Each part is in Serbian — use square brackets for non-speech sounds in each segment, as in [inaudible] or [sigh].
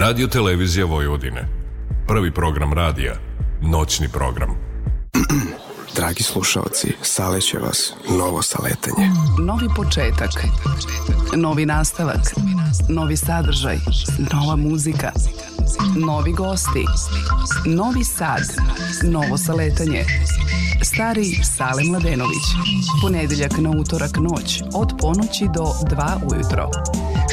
Radio Televizija Vojvodine. Prvi program radija. Noćni program. Dragi slušaoci, saleće vas novo saletanje. Novi početak. Novi nastavak. Novi sadržaj. Nova muzika. Novi gosti. Novi sad. Novo saletanje. Stari Sale Mladenović. Ponedeljak na utorak noć od ponoći do 2 ujutro.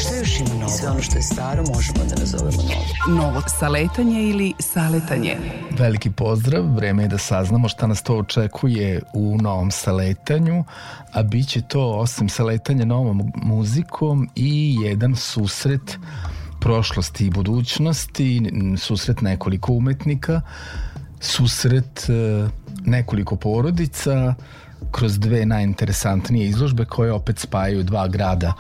Što izmišljeno novo. Sve ono što je staro možemo da nazovemo novo. Novo saletanje ili saletanje. Veliki pozdrav, vreme je da saznamo šta nas to očekuje u novom saletanju, a bit će to osim saletanja novom muzikom i jedan susret prošlosti i budućnosti, susret nekoliko umetnika, susret e, nekoliko porodica, kroz dve najinteresantnije izložbe koje opet spajaju dva grada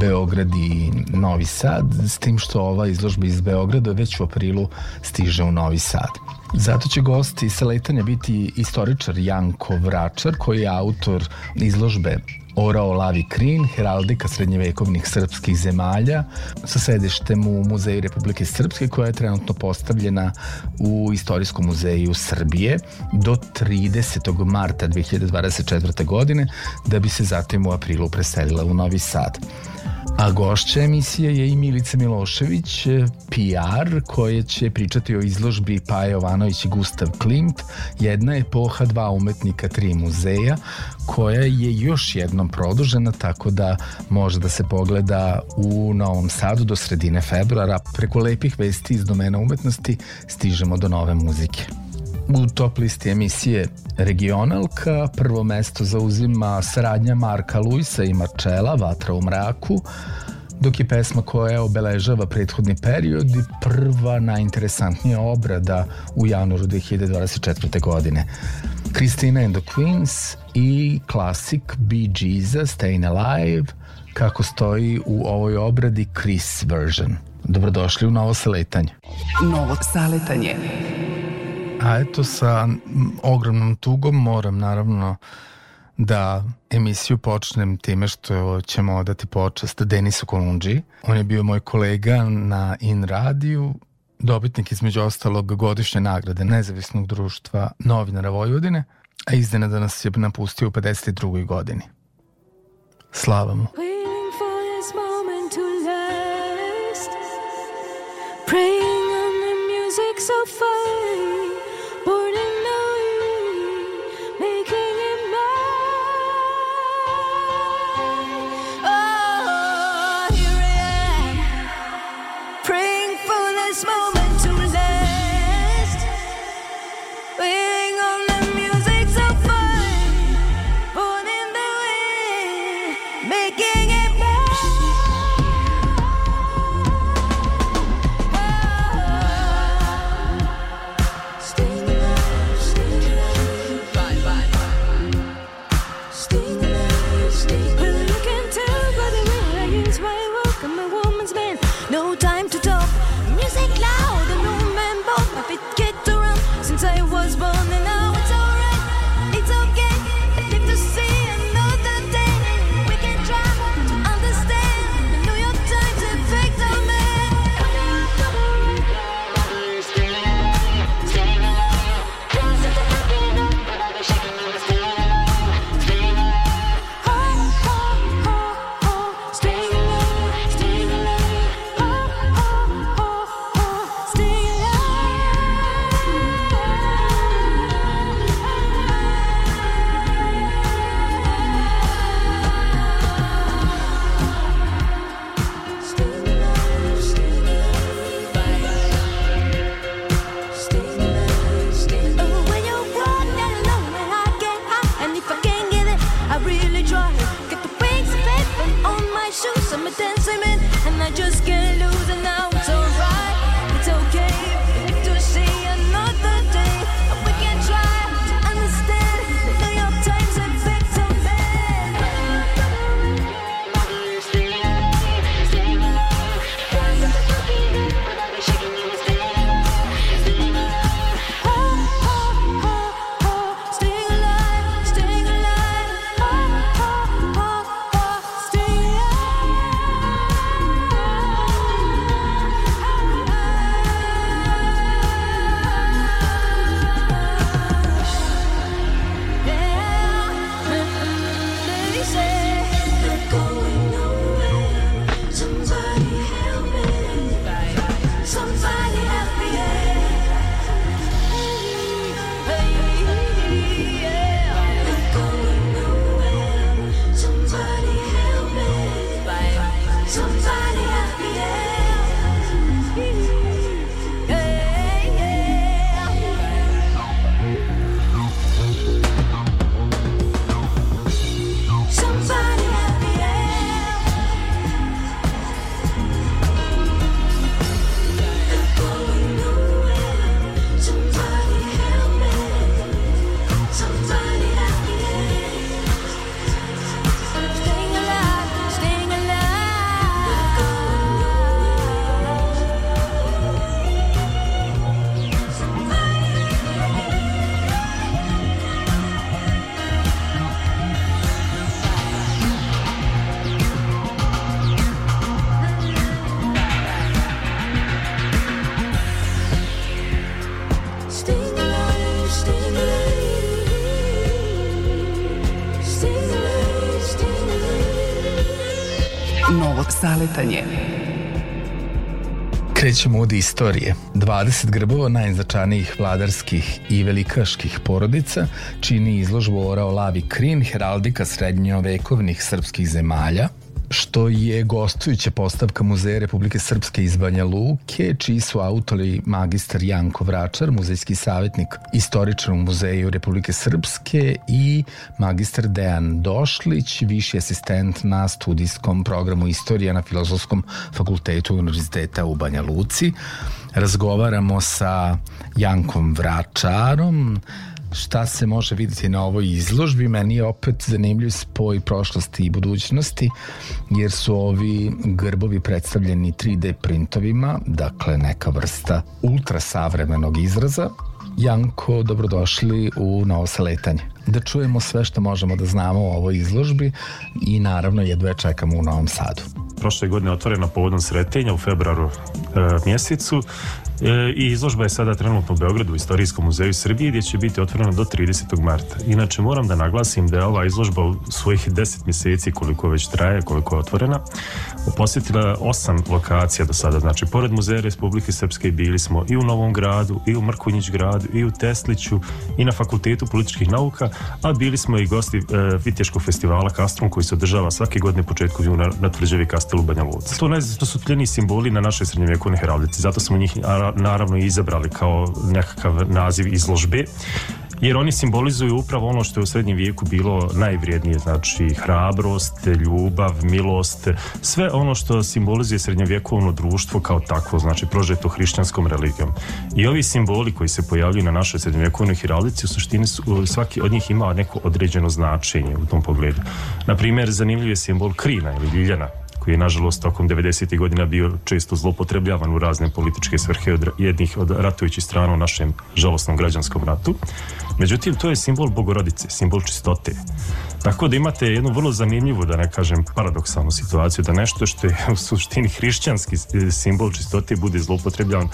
Beograd i Novi Sad s tim što ova izložba iz Beograda već u aprilu stiže u Novi Sad. Zato će gosti sa letanja biti istoričar Janko Vračar koji je autor izložbe orao lavi krin, heraldika srednjevekovnih srpskih zemalja sa sedištem u Muzeju Republike Srpske koja je trenutno postavljena u Istorijskom muzeju Srbije do 30. marta 2024. godine da bi se zatim u aprilu preselila u Novi Sad. A gošća emisije je i Milica Milošević, e, PR, koja će pričati o izložbi Paja Jovanović i Gustav Klimt, jedna epoha dva umetnika, tri muzeja, koja je još jednom produžena, tako da može da se pogleda u Novom Sadu do sredine februara. Preko lepih vesti iz domena umetnosti stižemo do nove muzike. U top listi emisije Regionalka prvo mesto zauzima saradnja Marka Luisa i Marčela Vatra u mraku, dok je pesma koja obeležava prethodni period i prva najinteresantnija obrada u januaru 2024. godine. Christina and the Queens i klasik Bee Geesa Stayin' Alive kako stoji u ovoj obradi Chris version. Dobrodošli u novo saletanje. Novo saletanje. A eto sa ogromnom tugom moram naravno da emisiju počnem time što ćemo odati počast Denisu Kolundži. On je bio moj kolega na In Radiju, dobitnik između ostalog godišnje nagrade Nezavisnog društva novinara Vojvodine, a iznenada nas je napustio u 52. godini. Slava mu. for this moment to last Praying on the music so far krećemo od istorije. 20 grbova najznačajnijih vladarskih i velikaških porodica čini izložbu orao lavi krin heraldika srednjovekovnih srpskih zemalja – što je gostujuća postavka Muzeja Republike Srpske iz Banja Luke, čiji su autori magistar Janko Vračar, muzejski savjetnik Istoričnog muzeju Republike Srpske i magistar Dejan Došlić, viši asistent na studijskom programu Istorija na Filozofskom fakultetu Univerziteta u Banja Luci. Razgovaramo sa Jankom Vračarom, šta se može videti na ovoj izložbi. Meni je opet zanimljiv spoj prošlosti i budućnosti, jer su ovi grbovi predstavljeni 3D printovima, dakle neka vrsta ultrasavremenog izraza. Janko, dobrodošli u Novo Saletanje. Da čujemo sve što možemo da znamo o ovoj izložbi i naravno jedve čekamo u Novom Sadu prošle godine otvorena povodom sretenja u februaru e, mjesecu E, i izložba je sada trenutno u Beogradu u Istorijskom muzeju Srbije gdje će biti otvorena do 30. marta. Inače moram da naglasim da je ova izložba u svojih 10 meseci, koliko već traje, koliko je otvorena, posjetila osam lokacija do sada. Znači, pored Muzeja Republike Srpske bili smo i u Novom gradu, i u Mrkunjić gradu, i u Tesliću, i na Fakultetu političkih nauka, a bili smo i gosti e, Viteškog festivala Kastrum koji se održava svake godine početku juna na tvrđavi Kastelu Banja Luci. To tljeni simboli na našoj srednjevjekovnoj heraldici, zato smo njih naravno izabrali kao nekakav naziv izložbe jer oni simbolizuju upravo ono što je u srednjem vijeku bilo najvrijednije, znači hrabrost, ljubav, milost, sve ono što simbolizuje srednjovjekovno društvo kao takvo, znači prožeto hrišćanskom religijom. I ovi simboli koji se pojavljuju na našoj srednjovjekovnoj heraldici u suštini su, svaki od njih ima neko određeno značenje u tom pogledu. Na primjer, zanimljiv je simbol krina ili ljiljana koji je nažalost tokom 90. godina bio često zlopotrebljavan u razne političke svrhe od jednih od ratujućih strana u našem žalostnom građanskom ratu. Međutim, to je simbol bogorodice, simbol čistote. Tako da imate jednu vrlo zanimljivu, da ne kažem, paradoksalnu situaciju, da nešto što je u suštini hrišćanski simbol čistote bude zloupotrebljavan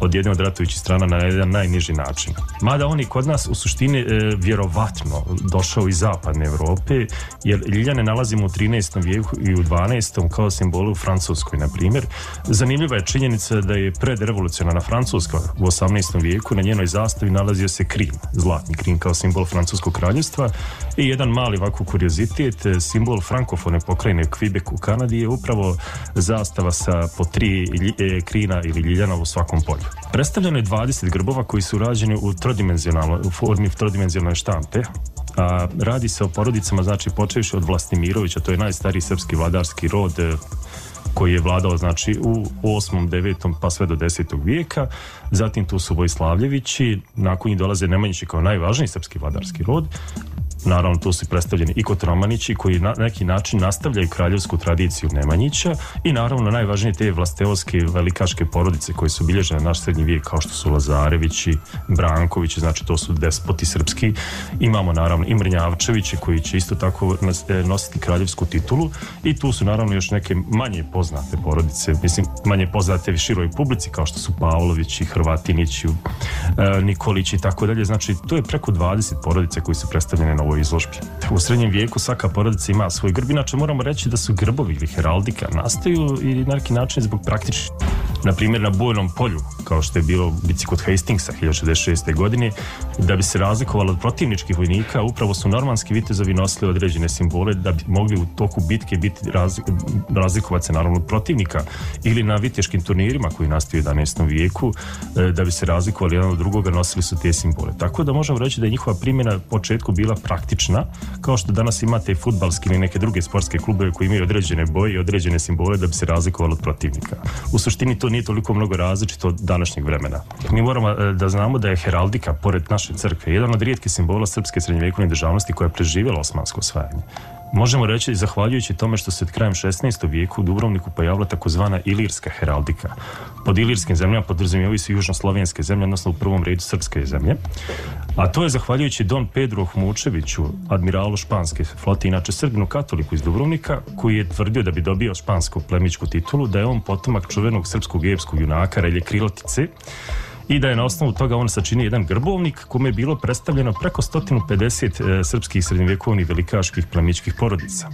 od jedne od ratujućih strana na jedan najniži način. Mada oni kod nas u suštini e, vjerovatno došao iz zapadne Evrope, jer ljiljane nalazimo u 13. vijeku i u 12. kao simbolu u Francuskoj, na primjer. Zanimljiva je činjenica da je predrevolucionarna Francuska u 18. vijeku na njenoj zastavi nalazio se krim, zlat zlatni krin kao simbol francuskog kraljestva i jedan mali ovako kuriozitet, e, simbol frankofone pokrajine Quebec u Kanadi je upravo zastava sa po tri e, krina ili ljiljana u svakom polju. Predstavljeno je 20 grbova koji su rađeni u trodimenzionalnoj, u formi trodimenzionalne štampe, a radi se o porodicama, znači počeviši od Vlastimirovića, to je najstariji srpski vladarski rod e, koji je vladao znači u 8. 9. pa sve do 10. vijeka. Zatim tu su Vojislavljevići, nakon njih dolaze Nemanjići kao najvažniji srpski vladarski rod, Naravno, tu su predstavljeni i Kotromanići koji na neki način nastavljaju kraljevsku tradiciju Nemanjića i naravno najvažnije te vlasteoske velikaške porodice koje su bilježene na naš srednji vijek kao što su Lazarevići, Brankovići, znači to su despoti srpski. Imamo naravno i Mrnjavčeviće koji će isto tako e, nositi kraljevsku titulu i tu su naravno još neke manje poznate porodice, mislim manje poznate široj publici kao što su Pavlovići, Hrvatinići, e, Nikolići i tako dalje. Znači to je preko 20 porodice koji su predstavljene na ovoj ovoj izložbi. U srednjem vijeku svaka porodica ima svoj grb, inače moramo reći da su grbovi ili heraldika nastaju i na neki način zbog praktičnih na primjer na bojnom polju, kao što je bilo bici kod Hastingsa 1066. godine, da bi se razlikovalo od protivničkih vojnika, upravo su normanski vitezovi nosili određene simbole da bi mogli u toku bitke biti razli, razlikovati se naravno od protivnika ili na viteškim turnirima koji nastaju u 11. vijeku, e, da bi se razlikovali jedan od drugoga nosili su te simbole. Tako da možemo reći da je njihova primjena početku bila praktična praktična, kao što danas imate i futbalski ili neke druge sportske klubove koji imaju određene boje i određene simbole da bi se razlikovali od protivnika. U suštini to nije toliko mnogo različito od današnjeg vremena. Mi moramo e, da znamo da je heraldika, pored naše crkve, jedan od rijetkih simbola srpske srednjevekovne državnosti koja je preživjela osmansko osvajanje. Možemo reći zahvaljujući tome što se krajem 16. vijeku u Dubrovniku pojavila takozvana ilirska heraldika. Pod ilirskim zemljama podrazumijevaju se južnoslovenske zemlje, odnosno u prvom redu srpske zemlje. A to je zahvaljujući Don Pedro Hmučeviću, admiralu španske flote, inače srbinu katoliku iz Dubrovnika, koji je tvrdio da bi dobio špansku plemičku titulu, da je on potomak čuvenog srpskog epskog junaka Relje Krilatice, i da je na osnovu toga on sačini jedan grbovnik kome je bilo predstavljeno preko 150 e, srpskih srednjevjekovnih velikaških plemičkih porodica.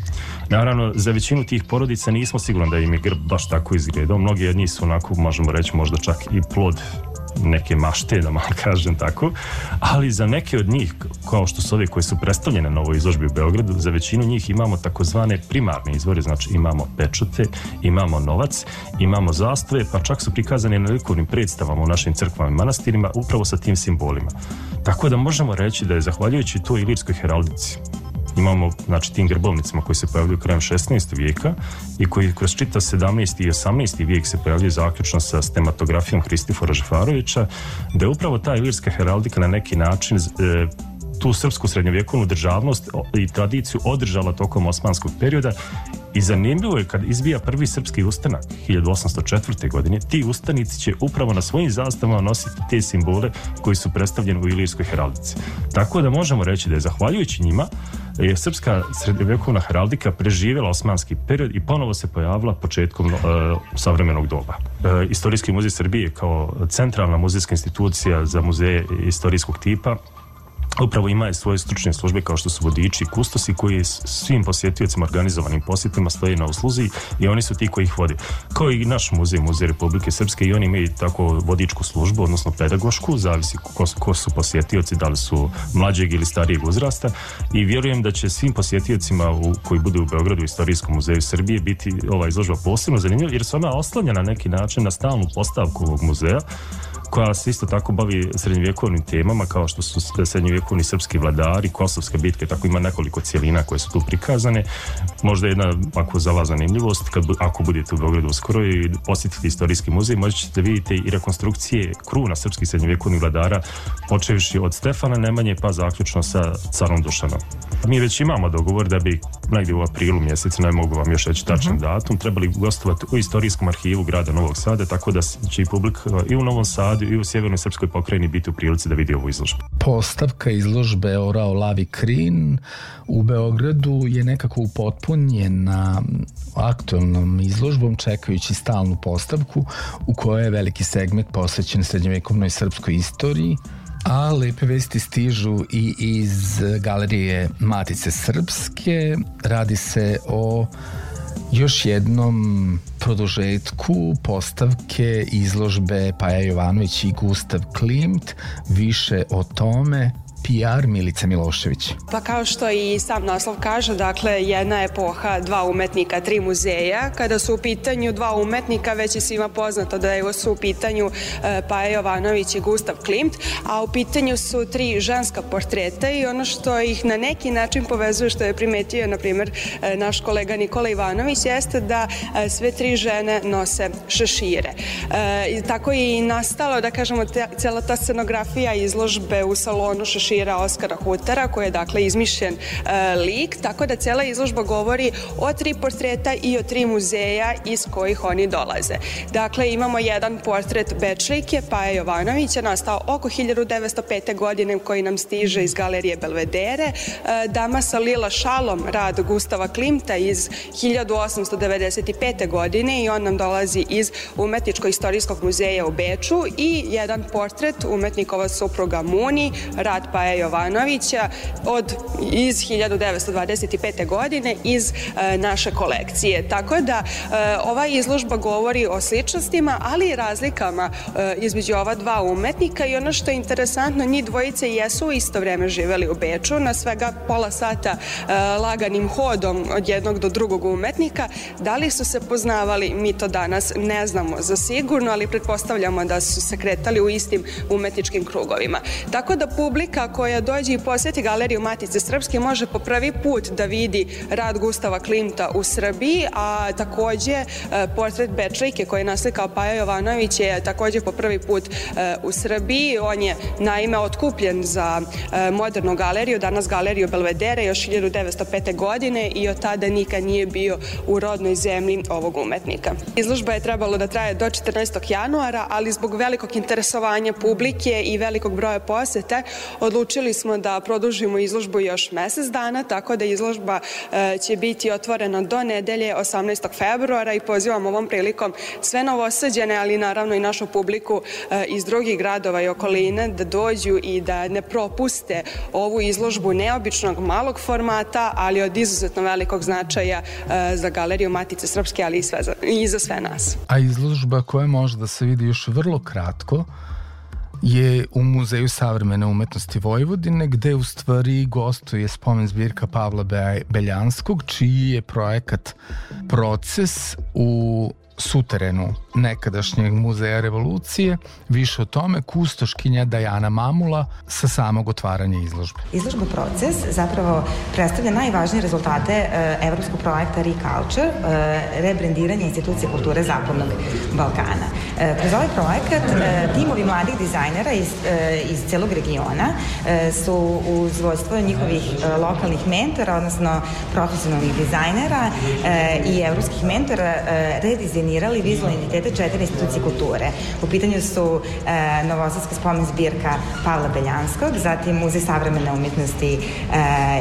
Naravno, za većinu tih porodica nismo sigurni da im je grb baš tako izgledao. Mnogi od su onako, možemo reći, možda čak i plod neke mašte, da malo [laughs] kažem tako, ali za neke od njih, kao što su ove koje su predstavljene na ovoj izložbi u Beogradu, za većinu njih imamo takozvane primarne izvore, znači imamo pečate, imamo novac, imamo zastave, pa čak su prikazane na likovnim predstavama u našim crkvama i manastirima upravo sa tim simbolima. Tako da možemo reći da je zahvaljujući toj ilirskoj heraldici imamo znači, tim grbovnicama koji se pojavljuju krajem 16. vijeka i koji kroz čita 17. i 18. vijek se pojavljuju zaključno sa stematografijom Kristifora Žefarovića, da je upravo ta ilirska heraldika na neki način e, tu srpsku srednjovjekovnu državnost i tradiciju održala tokom osmanskog perioda i zanimljivo je kad izbija prvi srpski ustanak 1804. godine, ti ustanici će upravo na svojim zastavama nositi te simbole koji su predstavljeni u Ilirskoj heraldici. Tako da možemo reći da je zahvaljujući njima je srpska srednjevekovna heraldika preživjela osmanski period i ponovo se pojavila početkom e, savremenog doba. E, Istorijski muzej Srbije kao centralna muzejska institucija za muzeje istorijskog tipa Upravo imaju svoje stručne službe kao što su vodiči kustosi koji svim posjetiocima organizovanim posjetima stoje na usluzi i oni su ti koji ih vode. Kao i naš muzej, Muzej Republike Srpske i oni imaju tako vodičku službu, odnosno pedagošku, zavisi ko, ko su posjetioci, da li su mlađeg ili starijeg uzrasta i vjerujem da će svim posjetiocima u, koji budu u Beogradu u Istorijskom muzeju Srbije biti ova izložba posebno zanimljiva jer se ona oslanja na neki način na stalnu postavku ovog muzeja koja se isto tako bavi srednjovjekovnim temama kao što su srednjovjekovni srpski vladari, kosovske bitke, tako ima nekoliko cijelina koje su tu prikazane. Možda jedna, ako za vas zanimljivost, kad, ako budete u Beogradu uskoro i posjetite istorijski muzej, možda ćete vidjeti i rekonstrukcije kruna srpskih srednjovjekovnih vladara, počevši od Stefana Nemanje pa zaključno sa carom Dušanom. Mi već imamo dogovor da bi negdje u aprilu mjesecu, ne mogu vam još reći tačan uh mhm. -huh. datum, trebali gostovati u istorijskom arhivu grada Novog Sada, tako da će i publik e, i u Novom Sadu gradu i u sjevernoj srpskoj pokrajini biti u prilici da vidi ovu izložbu. Postavka izložbe Orao Lavi Krin u Beogradu je nekako upotpunjena aktualnom izložbom čekajući stalnu postavku u kojoj je veliki segment posvećen srednjovekovnoj srpskoj istoriji A lepe vesti stižu i iz galerije Matice Srpske. Radi se o još jednom produžetku postavke izložbe Paja Jovanović i Gustav Klimt, više o tome PR Milica Milošević? Pa kao što i sam naslov kaže, dakle, jedna epoha, dva umetnika, tri muzeja. Kada su u pitanju dva umetnika, već je svima poznato da evo su u pitanju e, Paja Jovanović i Gustav Klimt, a u pitanju su tri ženska portreta i ono što ih na neki način povezuje, što je primetio, na primer, e, naš kolega Nikola Ivanović, jeste da e, sve tri žene nose šešire. E, tako je i nastalo, da kažemo, te, cela ta scenografija izložbe u salonu šešira šira Oskara Hutara, koji je dakle izmišljen e, lik, tako da cela izložba govori o tri portreta i o tri muzeja iz kojih oni dolaze. Dakle, imamo jedan portret Bečlike, Paja Jovanovića, nastao oko 1905. godine koji nam stiže iz galerije Belvedere, e, dama sa Lila Šalom, rad Gustava Klimta iz 1895. godine i on nam dolazi iz Umetničko-istorijskog muzeja u Beču i jedan portret umetnikova supruga Muni, rad pa Paja Jovanovića od, iz 1925. godine iz e, naše kolekcije. Tako da e, ova izložba govori o sličnostima, ali i razlikama e, između ova dva umetnika i ono što je interesantno, njih dvojice jesu u isto vreme živeli u Beču, na svega pola sata e, laganim hodom od jednog do drugog umetnika. Da li su se poznavali, mi to danas ne znamo za sigurno, ali pretpostavljamo da su se kretali u istim umetničkim krugovima. Tako da publika koja dođe i posjeti Galeriju Matice Srpske može po prvi put da vidi rad Gustava Klimta u Srbiji, a takođe e, portret Bečlike koji je naslikao Paja Jovanović je takođe po prvi put e, u Srbiji. On je naime otkupljen za e, modernu galeriju, danas galeriju Belvedere još 1905. godine i od tada nikad nije bio u rodnoj zemlji ovog umetnika. Izložba je trebalo da traje do 14. januara, ali zbog velikog interesovanja publike i velikog broja posete odlučio odlučili smo da produžimo izložbu još mesec dana, tako da izložba e, će biti otvorena do nedelje 18. februara i pozivam ovom prilikom sve novosađene, ali naravno i našu publiku e, iz drugih gradova i okoline da dođu i da ne propuste ovu izložbu neobičnog malog formata, ali od izuzetno velikog značaja e, za Galeriju Matice Srpske, ali i, sve za, i za sve nas. A izložba koja može da se vidi još vrlo kratko, je u Muzeju savremene umetnosti Vojvodine gde u stvari gostuje spomen zbirka Pavla Beljanskog čiji je projekat proces u suterenu nekadašnjeg muzeja revolucije. Više o tome kustoškinja Dajana Mamula sa samog otvaranja izložbe. Izložba proces zapravo predstavlja najvažnije rezultate e, evropskog projekta Reculture, e, rebrendiranje institucije kulture Zapadnog Balkana. E, kroz ovaj projekat e, timovi mladih dizajnera iz, e, iz celog regiona e, su uz vojstvo njihovih e, lokalnih mentora, odnosno profesionalnih dizajnera e, i evropskih mentora e, redizajnirali vizualni identitet prioriteta četiri institucije kulture. U pitanju su e, Novosadska spomen zbirka Pavla Beljanskog, zatim Muzej savremene umjetnosti e,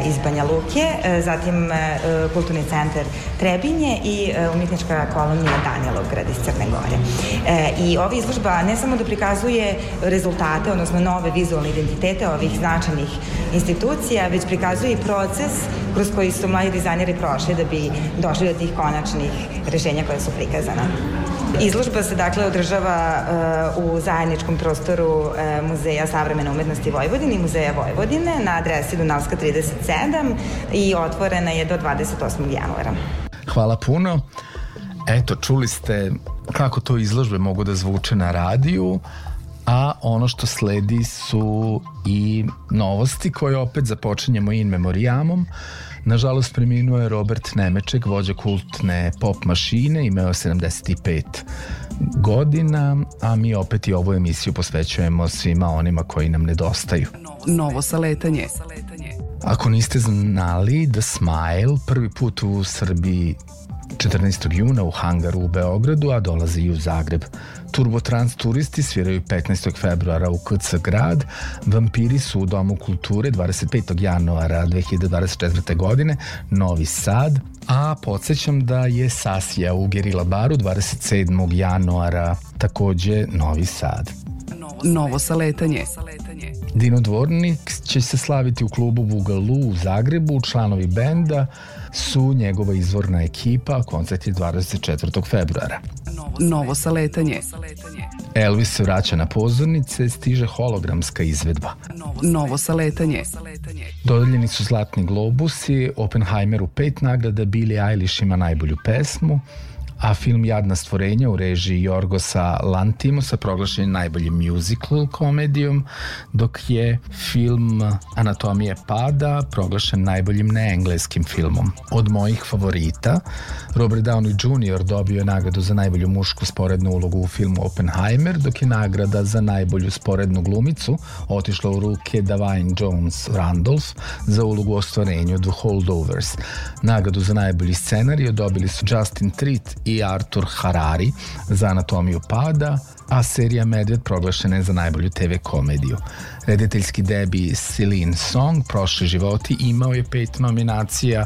iz Banja Luke, e, zatim e, Kulturni centar Trebinje i e, umjetnička kolonija Danilovgrad iz Crne Gore. E, I ova izložba ne samo da prikazuje rezultate, odnosno nove vizualne identitete ovih značajnih institucija, već prikazuje i proces kroz koji su mladi dizajneri prošli da bi došli do tih konačnih rešenja koja su prikazana. I Izložba se dakle održava e, u zajedničkom prostoru e, Muzeja savremene umetnosti Vojvodine i Muzeja Vojvodine na adresi Dunavska 37 i otvorena je do 28. januara. Hvala puno. Eto, čuli ste kako to izložbe mogu da zvuče na radiju, a ono što sledi su i novosti koje opet započinjemo in memoriamom. Uh, Nažalost, preminuo je Robert Nemeček, vođa kultne pop mašine, imao 75 godina, a mi opet i ovu emisiju posvećujemo svima onima koji nam nedostaju. Novo saletanje. Ako niste znali da Smile prvi put u Srbiji 14. juna u Hangaru u Beogradu, a dolazi i u Zagreb Turbotrans turisti sviraju 15. februara u KC Grad, Vampiri su u Domu kulture 25. januara 2024. godine, Novi Sad, a podsjećam da je Sasija u Gerila baru 27. januara takođe Novi Sad. Novo saletanje. Dino Dvornik će se slaviti u klubu Bugalu u Zagrebu, članovi benda, su njegova izvorna ekipa, koncert je 24. februara. Novo saletanje. Elvis se vraća na pozornice, stiže hologramska izvedba. Novo saletanje. Dodeljeni su Zlatni globusi, Oppenheimeru pet nagrada, Billie Eilish ima najbolju pesmu, a film Jadna stvorenja u režiji Jorgosa Lantimosa proglašen je najboljim musical komedijom, dok je film Anatomije pada proglašen najboljim neengleskim filmom. Od mojih favorita, Robert Downey Jr. dobio je nagradu za najbolju mušku sporednu ulogu u filmu Oppenheimer, dok je nagrada za najbolju sporednu glumicu otišla u ruke Davine Jones Randolph za ulogu u ostvarenju The Holdovers. Nagradu za najbolji scenarij dobili su Justin Treat i i Artur Harari za Anatomiju pada, a serija Medved proglašena je za najbolju TV komediju. Rediteljski debi Celine Song, Prošli životi, imao je pet nominacija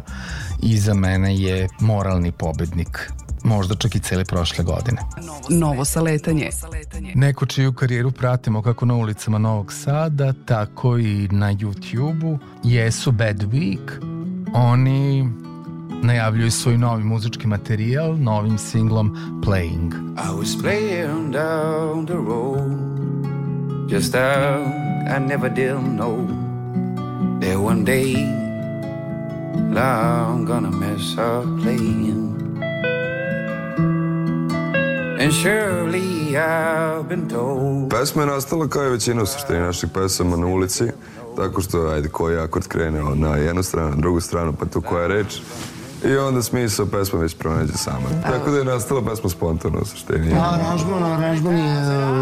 i za mene je moralni pobednik možda čak i cele prošle godine. Novo saletanje. Neko čiju karijeru pratimo kako na ulicama Novog Sada, tako i na YouTube-u, jesu Bad Week. Oni najavljuju svoj novi muzički materijal novim singlom Playing. I was playing down the road Just out I never did know There one day I'm gonna mess up playing And surely I've been told Pesma je nastala kao i većina u suštini naših pesama na ulici tako što, ajde, koji akord krene na jednu stranu, na drugu stranu, pa tu koja reč, I onda smisao pesma već pronađe sama. Da. Tako da je nastala pesma spontano u suštini. Aranžman, aranžman je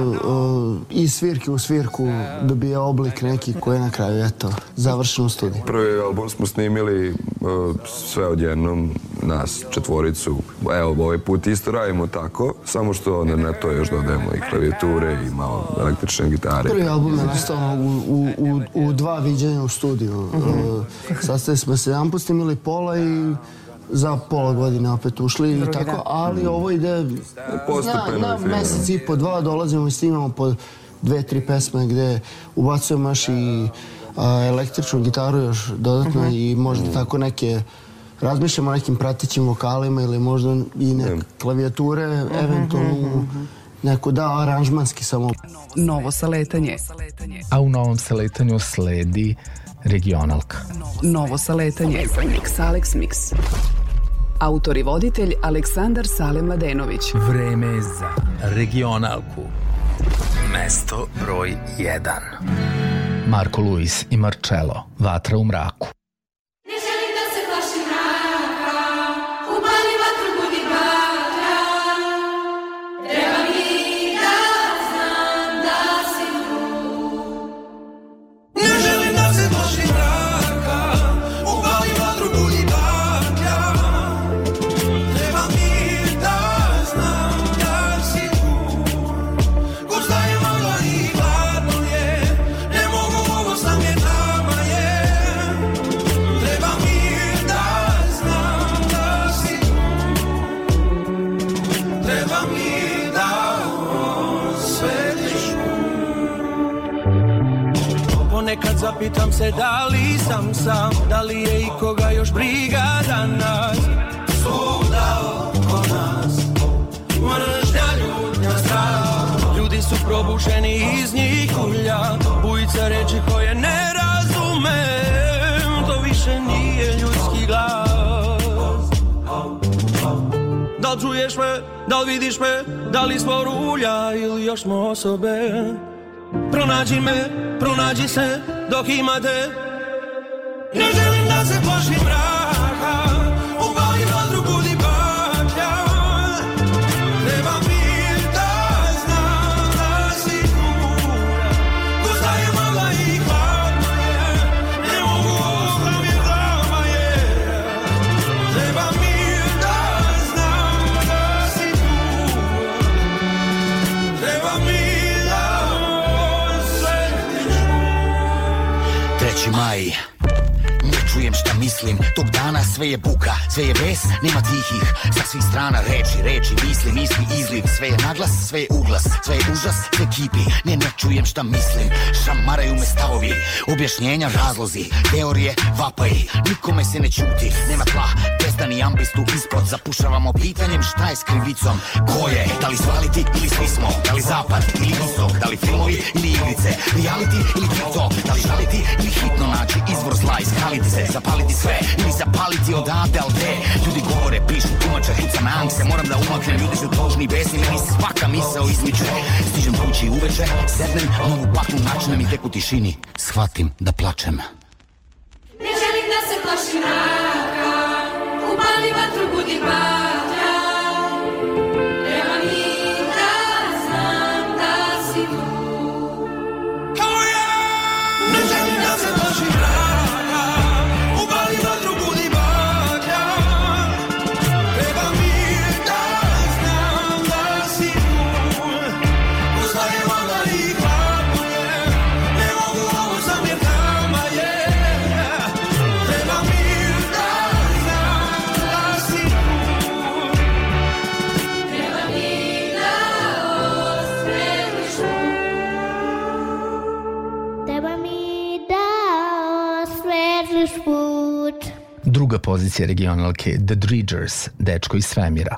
uh, i svirke u svirku dobija oblik neki koji je na kraju, eto, završen u studiju. Prvi album smo snimili e, sve odjednom, nas četvoricu. Evo, ovaj put isto radimo tako, samo što onda na to još dodajemo i klavijature i malo električne gitare. Prvi album je nastao u, u, u, u, dva viđenja u studiju. Uh mhm. -huh. E, Sastavili smo se jedan put, snimili pola i za pola godine opet ušli i tako, dan. ali mm. ovo ide Postupeno na, na mesec i po dva dolazimo i snimamo po dve, tri pesme gde ubacujemo još i a, električnu gitaru još dodatno uh mhm. -huh. i možda tako neke razmišljamo o nekim pratećim vokalima ili možda i neke klavijature, uh mhm, -huh. Mhm, eventualno uh -huh neko da aranžmanski samo. Novo saletanje. A u novom saletanju sledi regionalka. Novo saletanje. Mix Alex Mix. Autor i voditelj Aleksandar Sale Mladenović. Vreme za regionalku. Mesto broj 1. Marko Luis i Marcello, Vatra u mraku. Zapitam se da li sam sam Da li je i koga još briga danas Svuda oko nas Mržnja ljudnja strah Ljudi su probušeni iz njih ulja Bujica reči koje ne razume To više nije ljudski glas Da li čuješ me, da li vidiš me Da li smo rulja ili još smo osobe Pronađi me, pronađi se dok imate Ne želim da se plašim mrak è buca Sve je bes, nema tihih, sa svih strana reči, reči, misli, misli, izliv Sve je naglas, sve je uglas, sve je užas, sve kipi Ne, ne čujem šta mislim, šamaraju me stavovi Objašnjenja, razlozi, teorije, vapaji Nikome se ne čuti, nema tla, testa ni ambistu ispod Zapušavamo pitanjem šta je s krivicom, ko je Da li svaliti ili svi smo, da li zapad ili istok Da li filmovi ili igrice, reality ili TikTok Da li žaliti ili hitno naći izvor zla Iskaliti se, zapaliti sve ili zapaliti odavde, al te Ljudi govore, pišu, tumače, hicam na se Moram da umaknem, ljudi su tožni, besni Meni se svaka misao izmiče Stižem kući uveče, sednem Novu platnu načinem i tek u tišini Shvatim da plačem Ne želim da se plaši mraka Upali vatru, budi mrak druga pozicija regionalke The Dredgers, Dečko iz svemira.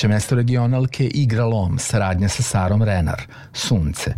Treće mesto regionalke Igralom, saradnja sa Sarom Renar, Sunce.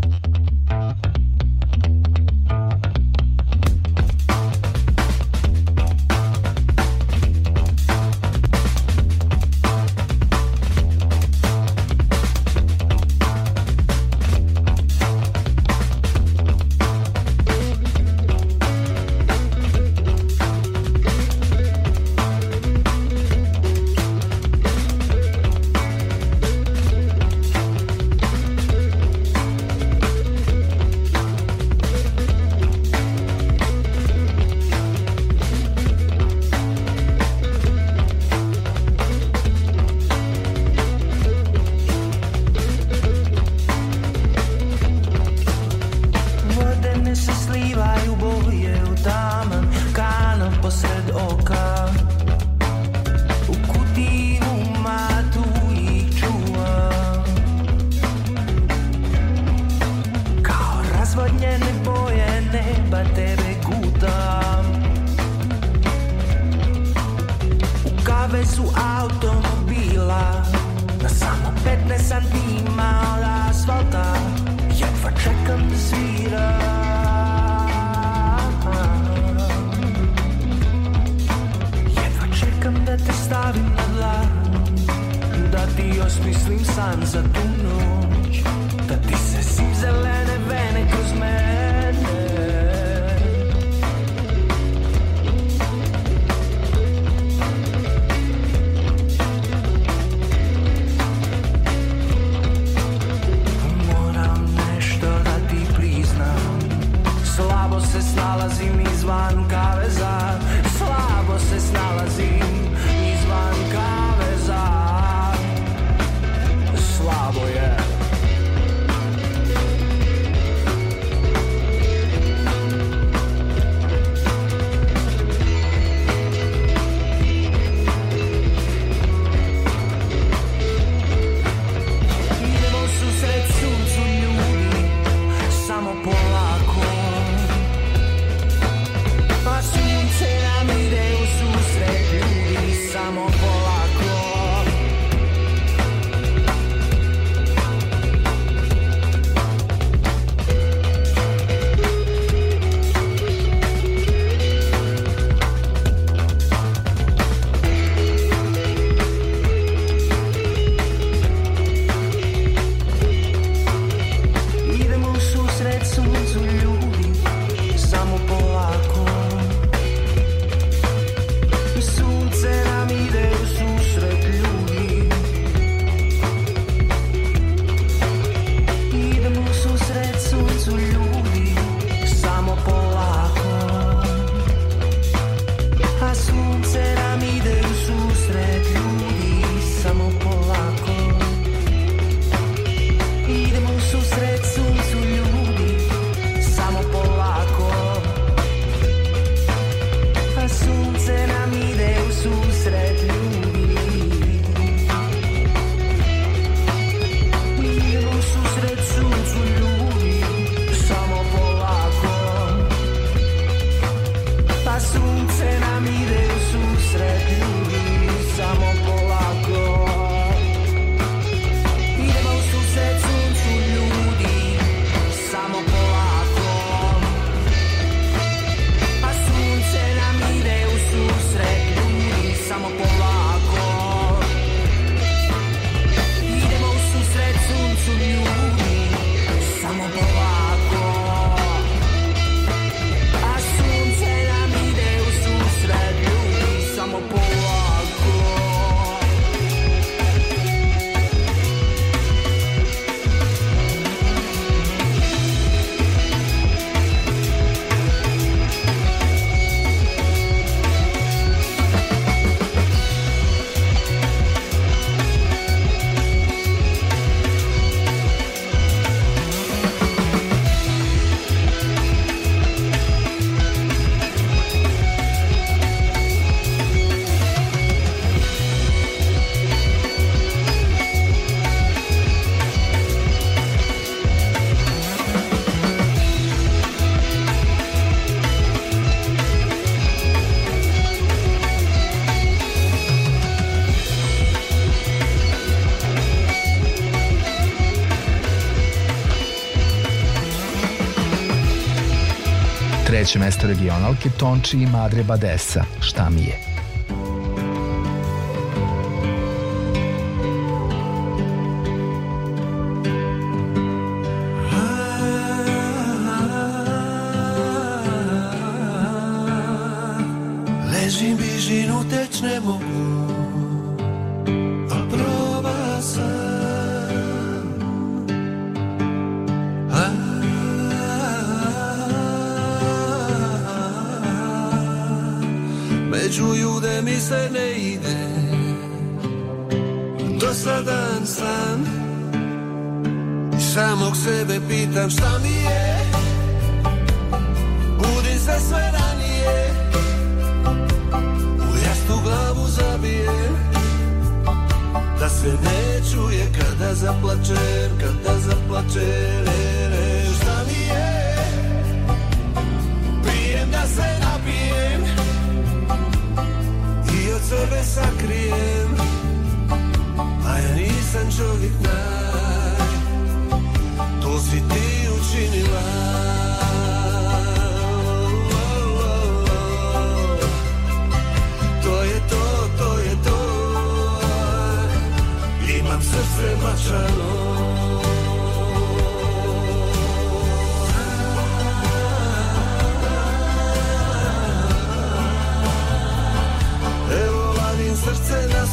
treće mesto regionalke Tonči i Madre Badesa, Šta mi je?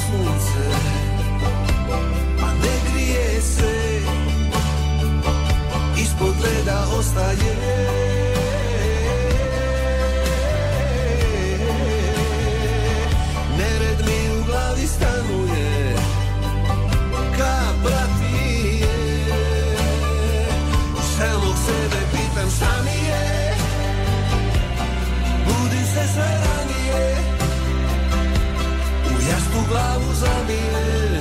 父子。glavu zabije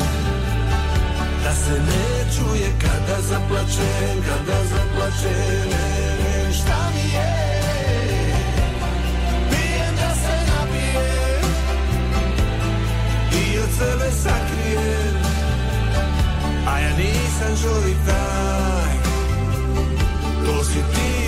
Da se ne čuje kada zaplačem, kada zaplačem Ne, ne, šta mi je? Pijem da se napijem I od sebe sakrijem A ja nisam žuri taj To si ti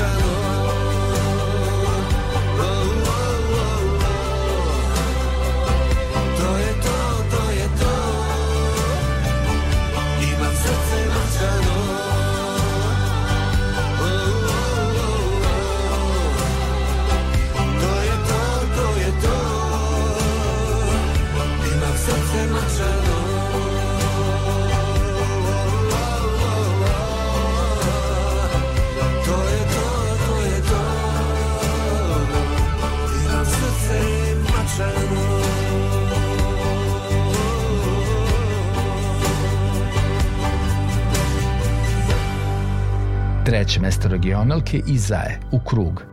sun mesta regionalke i u krug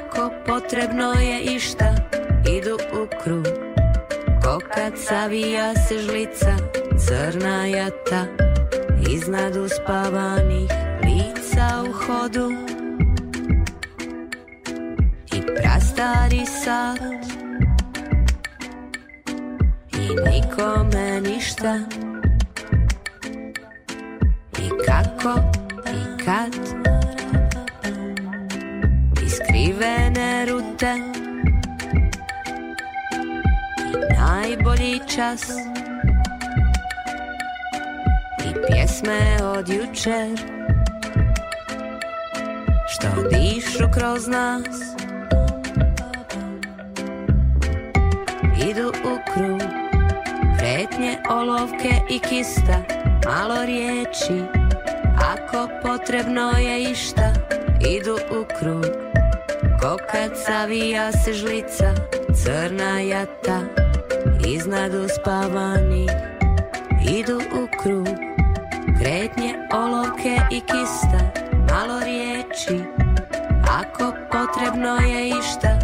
ako potrebno je išta Idu u krug Ko kad savija se žlica Crna jata Iznad uspavanih lica u hodu I prastari sad I nikome ništa I kako i kad puta I najbolji čas I pjesme od jučer Što dišu kroz nas Idu u krug Pretnje, olovke i kista Malo riječi Ako potrebno je išta Idu u krug Ko savija se žlica, crna jata, iznad uspavani, idu u krug. Kretnje oloke i kista, malo riječi, ako potrebno je išta,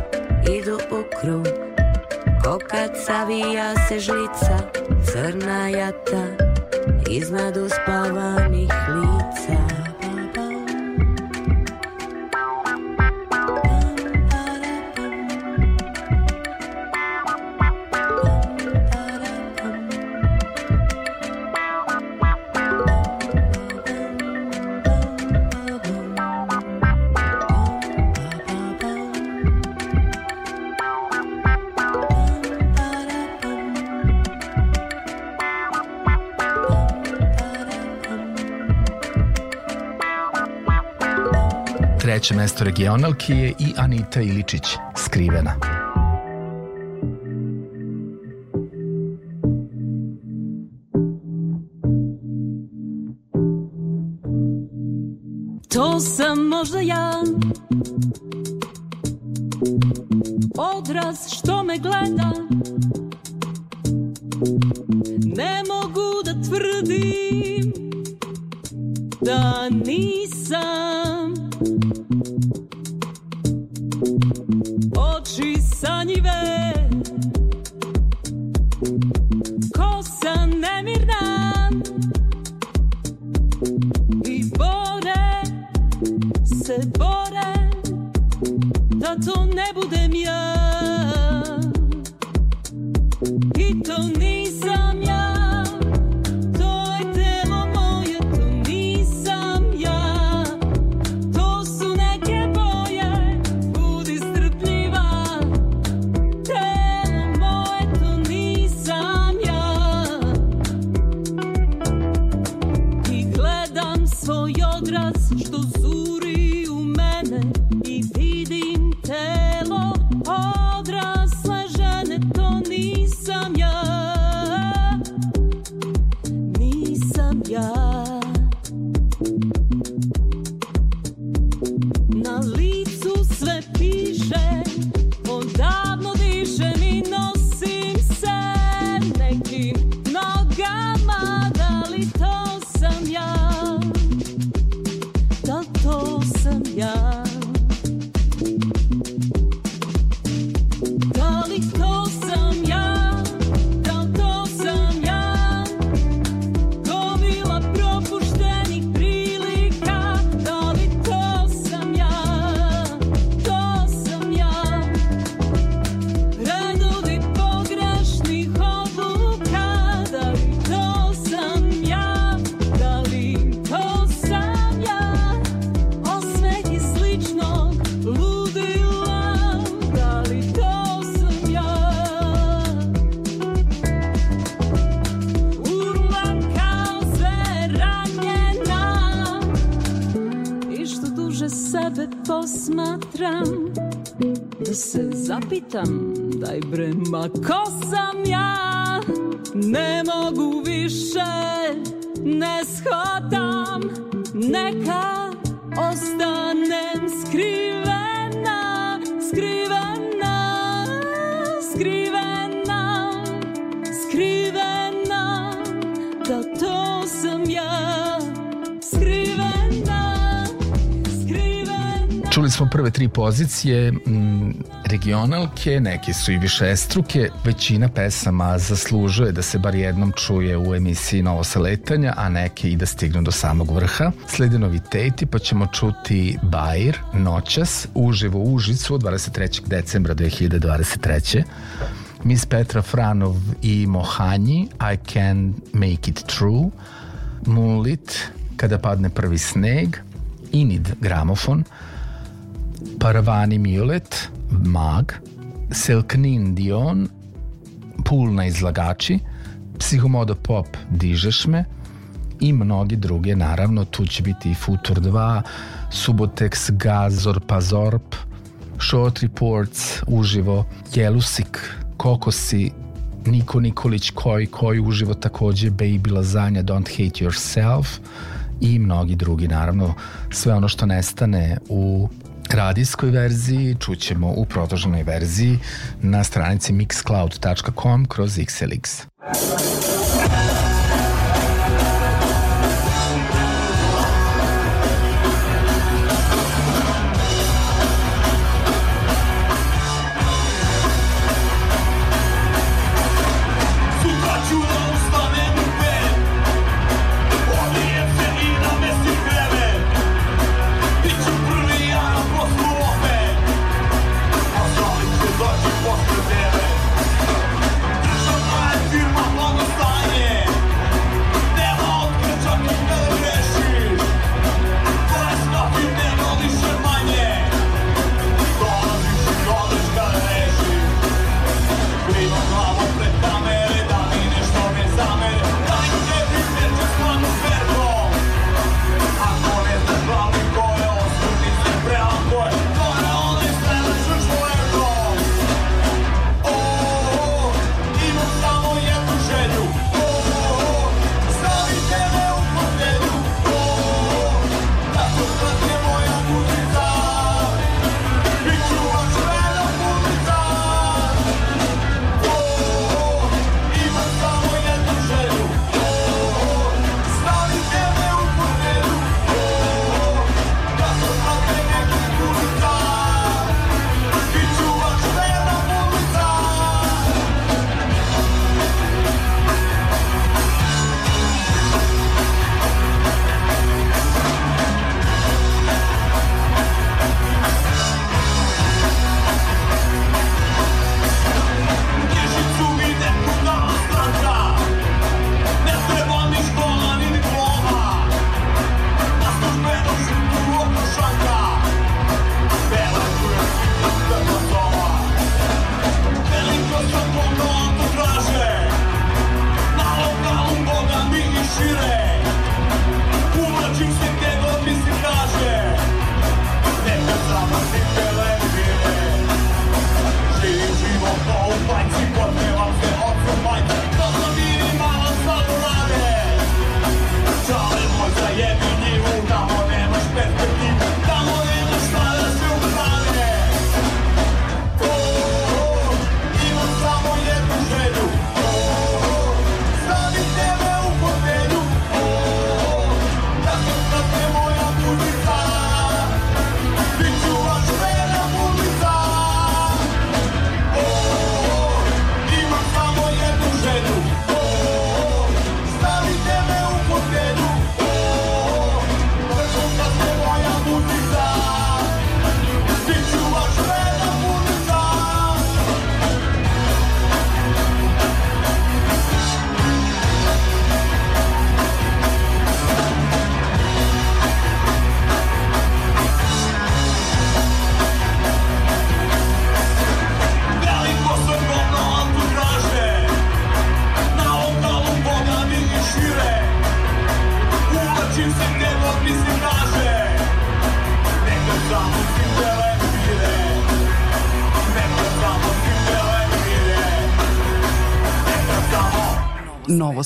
idu u krug. Ko savija se žlica, crna jata, iznad uspavanih li. treće mesto regionalki je i Anita Iličić, Skrivena. To sam možda ja Odraz što me gleda pitam, daj bre, ma ko sam ja? Ne mogu više, ne shvatam, neka ostanem skrivena, skrivena, skrivena, skrivena, da to sam ja, skrivena. Čuli smo prve tri pozicije, regionalke, neke su i više struke, većina pesama zaslužuje da se bar jednom čuje u emisiji Novo saletanja, a neke i da stignu do samog vrha. Slede noviteti, pa ćemo čuti Bajir, Noćas, uživo u Užicu 23. decembra 2023. Miss Petra Franov i Mohanji, I Can Make It True, Moonlit, Kada padne prvi sneg, Inid gramofon, Paravani Milet, Mag, Selknin Dion, Pul na izlagači, Psihomodo Pop Dižeš me i mnogi druge, naravno, tu će biti i Futur 2, Subotex, Gazor, Pazorp, Short Reports, Uživo, Jelusik, Kokosi, Niko Nikolić, Koji, Koji uživo takođe, Baby Lasagna, Don't Hate Yourself i mnogi drugi, naravno, sve ono što nestane u radijskoj verziji, čućemo u produženoj verziji na stranici mixcloud.com kroz xlx.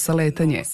letanje.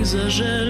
пейзаже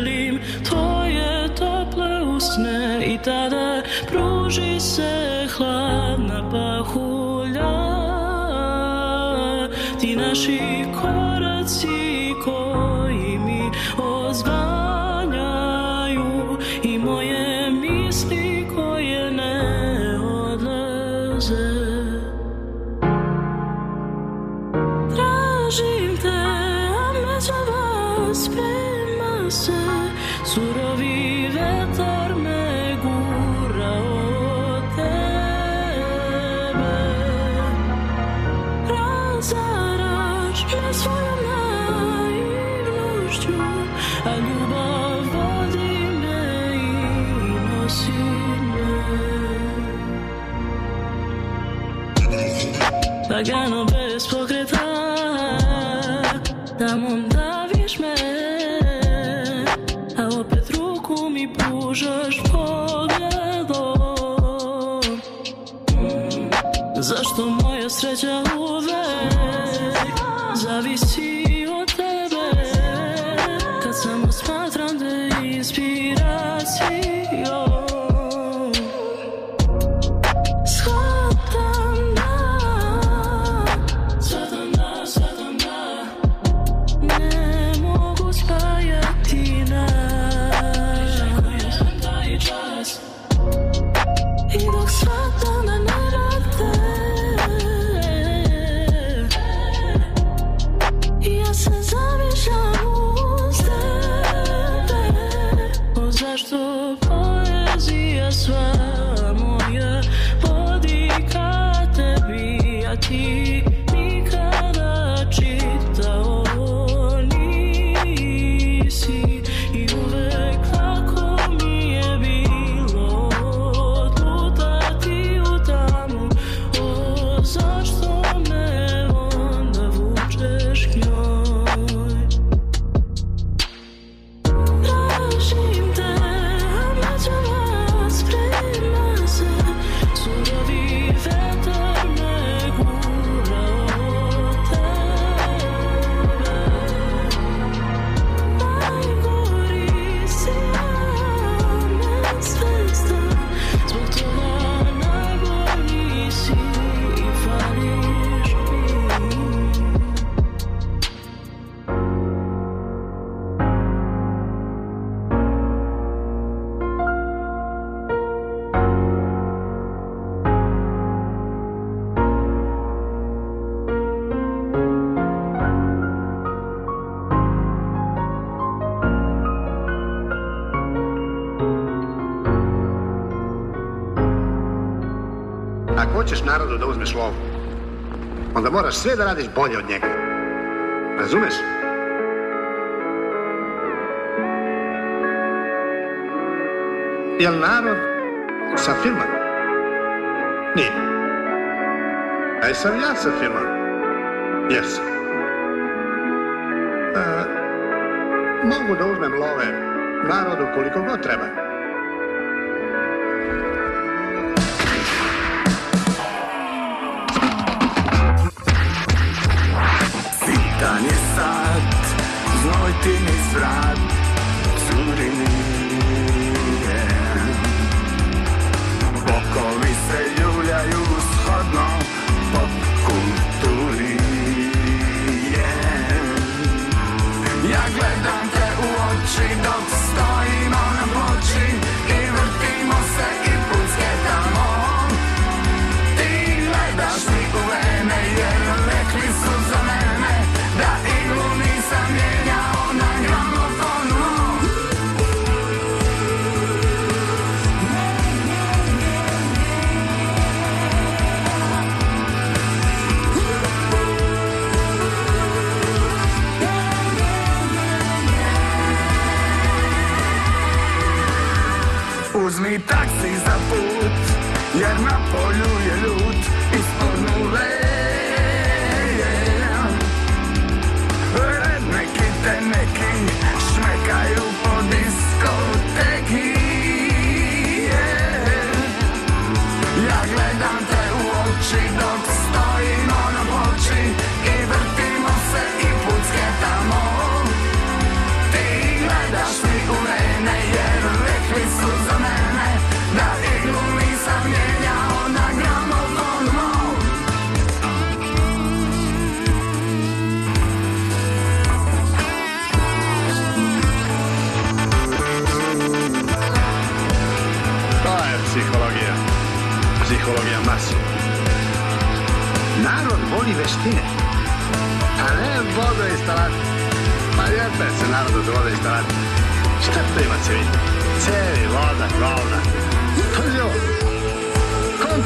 sve da radiš bolje od njega. Razumeš? Jel narod sa filma? Nije. A sam ja sa filma? Jesam. E, mogu da uzmem love narodu koliko god treba.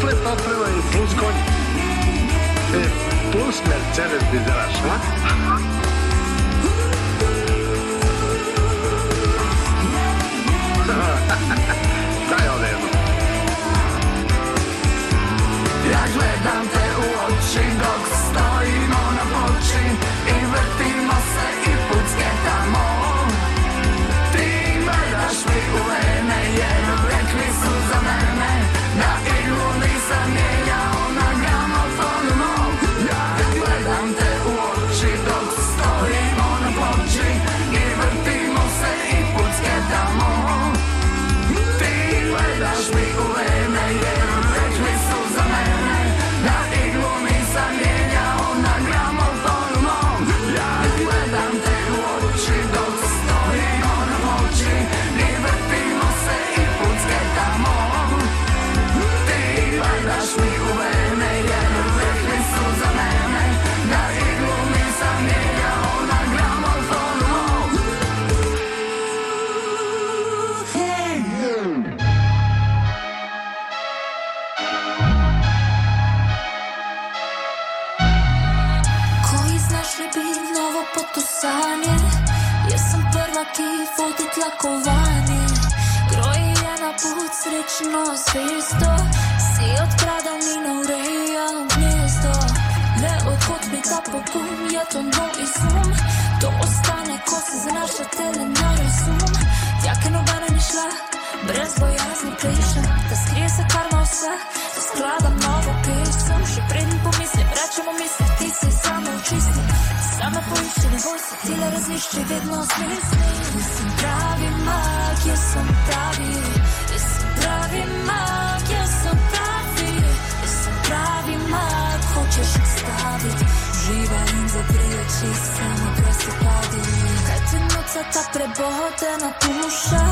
kompletna oprema i plus konj. E, plus Mercedes dizelaš, a? oblakovani, grojijo na put srečno zvezdo, si odkradam in urejam gnezdo. Le odkot mi ta pokum, ja to nov izum, to ostane, ko se znaša tele na razum. Jaka nobena ni šla, brez bojazni priša, da skrije se karma vse, da skladam novo pesem, še prednji pomisli, vračamo misli. Drama poistini, boj se ti le razlišči, vedno smeli sni. Nisem pravi mag, jaz sem pravi. Nisem pravi mag, jaz sem pravi. Nisem pravi mag, hočeš ustaviti. Živa in zapriječi, samo prosipadi. Kaj ti noca ta prebogotena puša?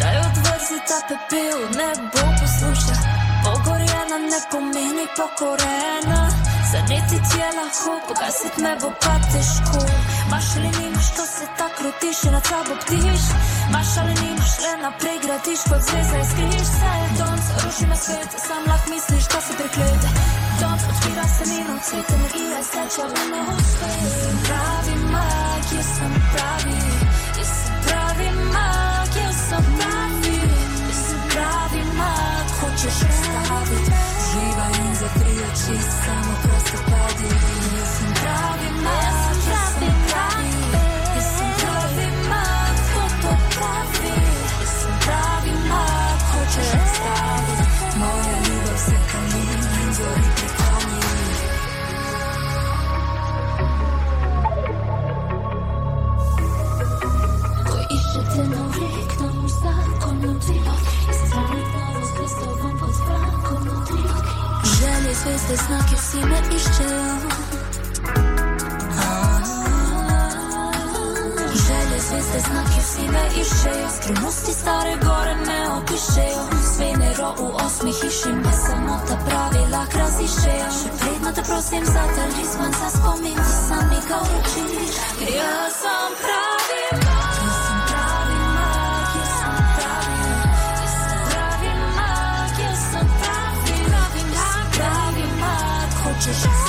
Daj odvrzi ta pepel, ne bo posluša. Pogorjena ne pomeni pokorena. Zadeti ti je lahko, pokazit me bo pa težko. Maš ali nimaš, ko se ta krutiš in na sabo ptiš? Maš ali nimaš, le naprej gradiš, kot zveza izkriš? Saj je don, zaruši me svet, sam lahko misliš, da se preklede. Don, odpira se mi na cvet, energija izteče, ali ne uspe. Sem pravi mag, jaz sem pravi. Sem pravi mag, jaz sem pravi. Sem pravi mag, hočeš razstaviti. Živa in zakrije oči samo. zvezde, znaki vsi me iščejo. Želje, zvezde, znaki vsi me iščejo, skrivnosti stare gore me opiščejo. Sve ne robu osmih hiši, me samo ta pravila krasiščejo. Še vedno te prosim za talisman, za spomin, sam mi ga učiš. Jaz sem pravi. to show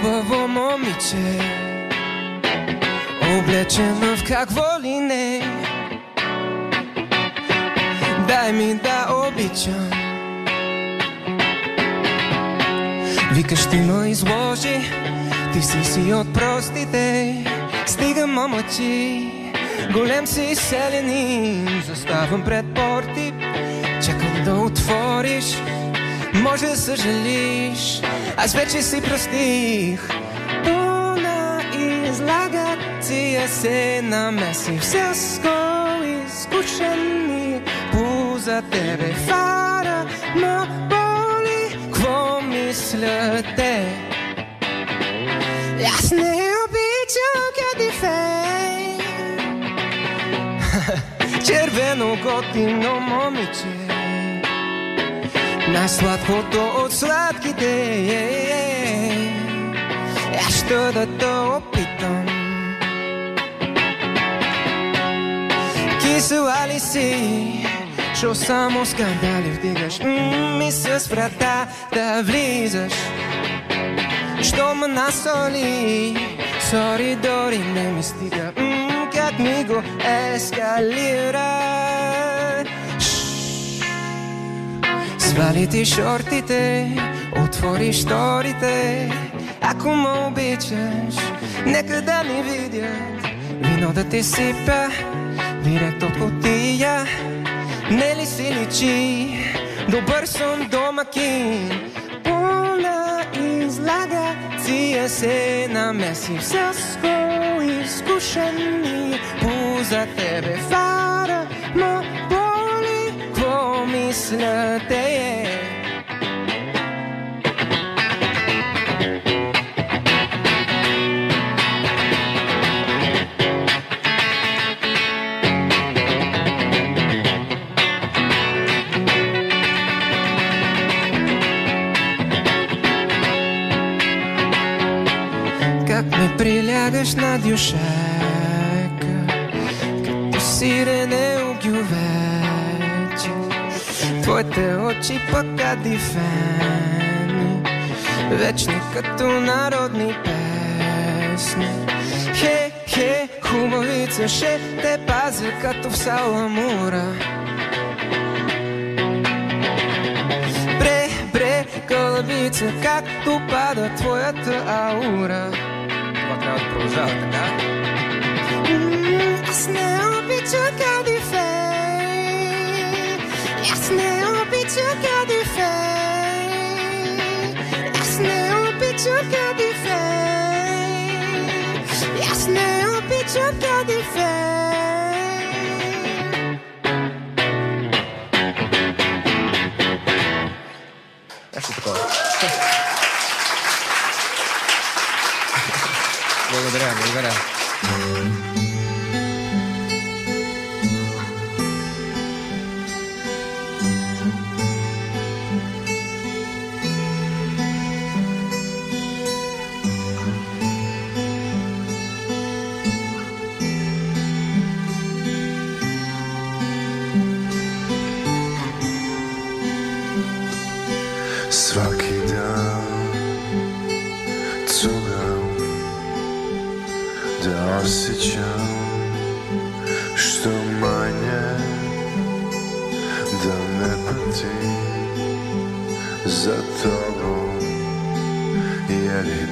хубаво момиче Облечено в какво ли не Дай ми да обичам Викаш ти ме изложи Ти си си от простите Стига момъчи Голем си селенин Заставам пред порти Чакам да отвориш Може да съжалиш аз вече си простих Пълна излага тия се намеси Всяско изкушен ми Пуза тебе фара ма боли Кво мисля те? Аз не обичам къде Фей [laughs] Червено готино момиче най-сладкото от сладките е, е, е. Аз ще да те опитам Кисела ли си? що само скандали вдигаш Ми с врата да влизаш Що ме насоли Сори, дори не ми стига Как ми го ескалира Свали ти шортите, отвори шторите Ако ме обичаш, нека да ни видят Вино да ти сипя, директ от котия Не ли си личи, добър съм домакин Пълна излага, тия се намеси Всяско изкушен по за тебе фара помисля те е. прилягаш на дюшака, като сирене огюве. Твоите очи пък адифени Вечни като народни песни Хе, хе, хубавица ще те пазя като в Саламура Бре, бре, кълбица, както пада твоята аура Това трябва да продължава така Аз не обичам кадифе Yes, now we'll be together fine. Yes, now we'll be together fine. Yes, now we'll be together fine. That's the call. Благодаря, благодаря.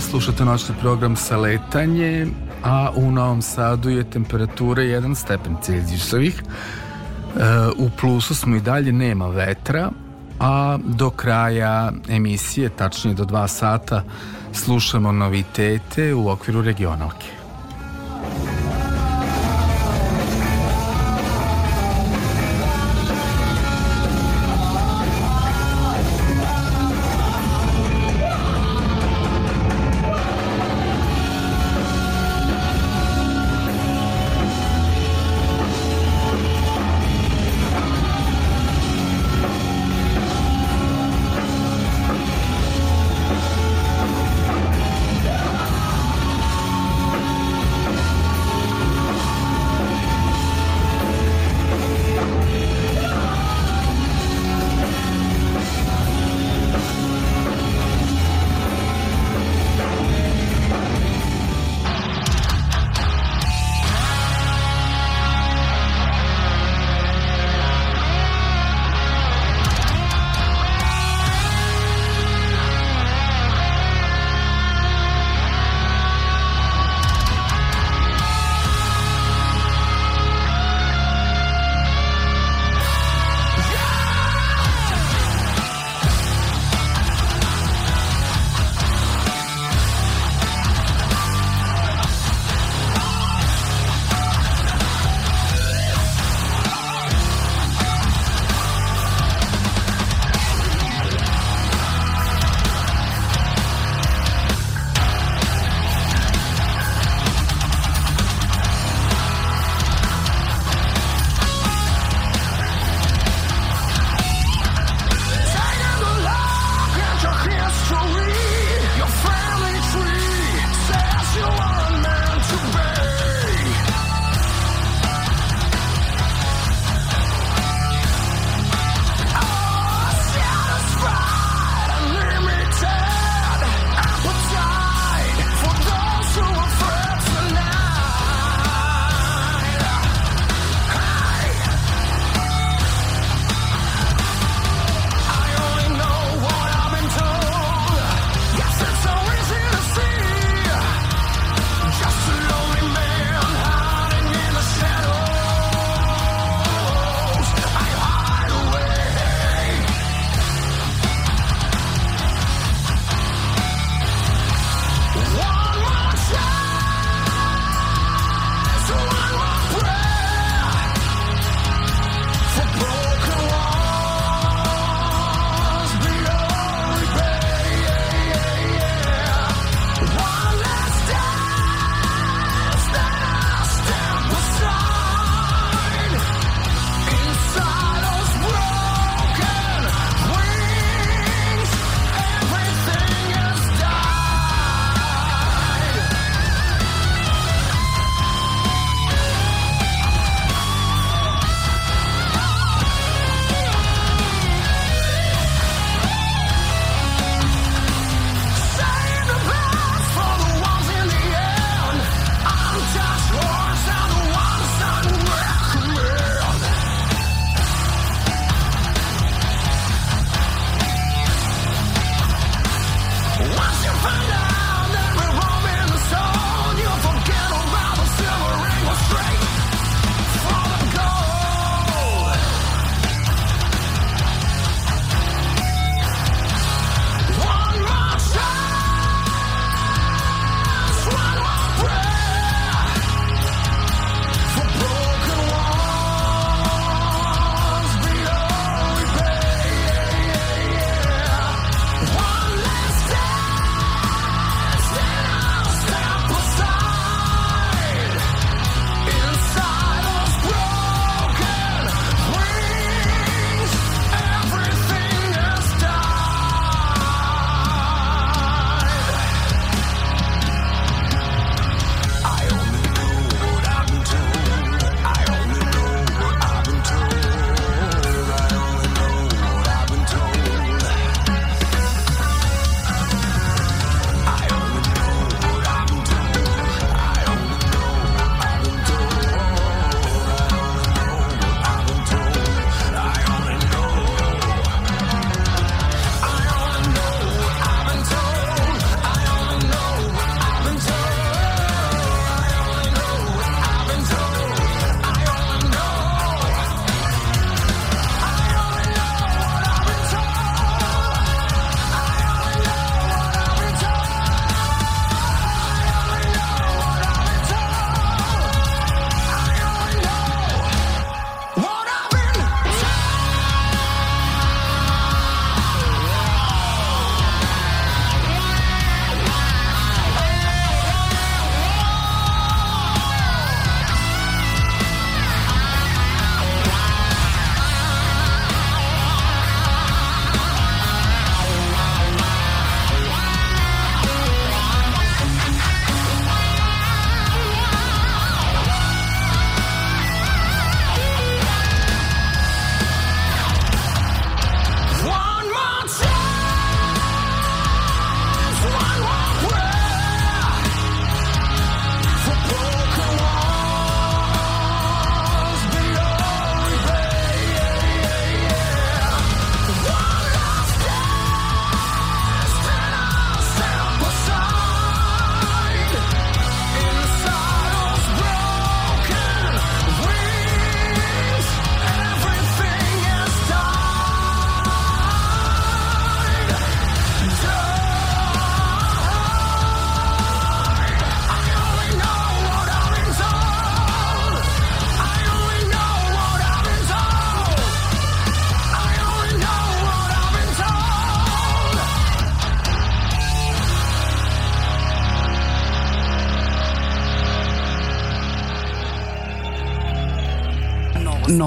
slušate noćni program sa letanje, a u Novom Sadu je temperatura 1 stepen Celzijusovih. E, u plusu smo i dalje, nema vetra, a do kraja emisije, tačnije do 2 sata, slušamo novitete u okviru regionalke.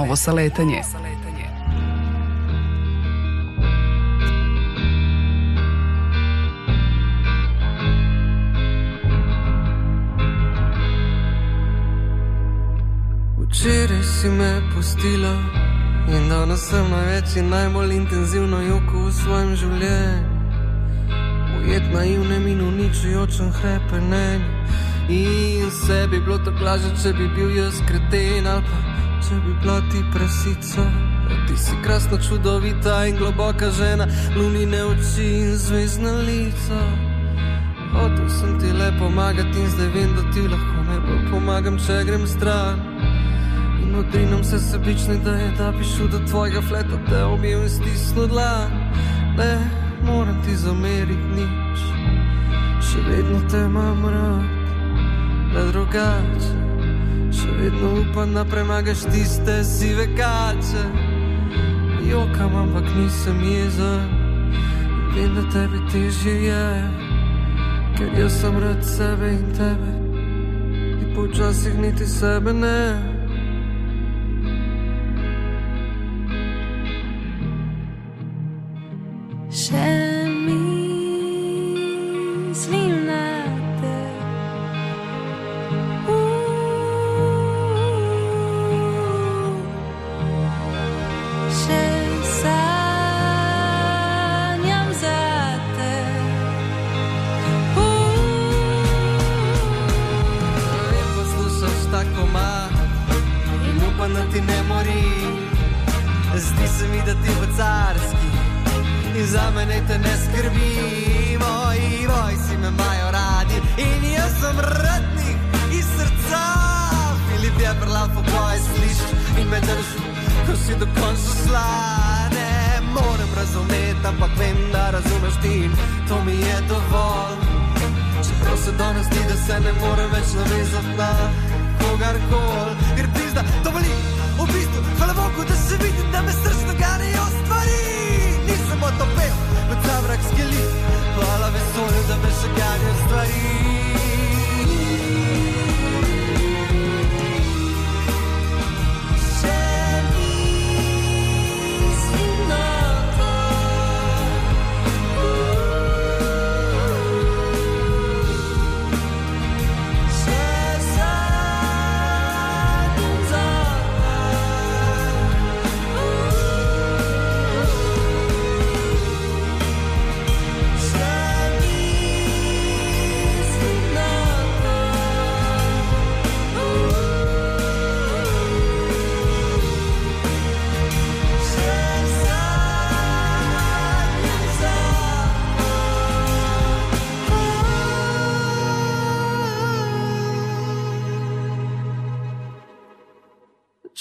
novo saletanje. Včeraj si me pustila in danes sem največ in najbolj intenzivno joko v svojem življenju. Ujet naivnem in uničujočem hrepenenju in sebi bilo tako lažje, če bi bil jaz kreten ali pa. Če bi bila ti presica, ti si krasna, čudovita in globoka žena, lunine oči in zvezdna lica. Hotel sem ti le pomagati in zdaj vem, da ti lahko ne bo pomagam, če grem stran. In odrinam se sebični, da je ta pišu, da tvojega fleta te objem in stisnu dlan. Ne, moram ti zameriti nič, še vedno te imam rad, da drugače še vedno upam, da premagaš tiste sive kače. Jokam, ampak nisem jeza, vem, da tebi težje je, ker jaz sem rad sebe in tebe, in počasih niti sebe ne.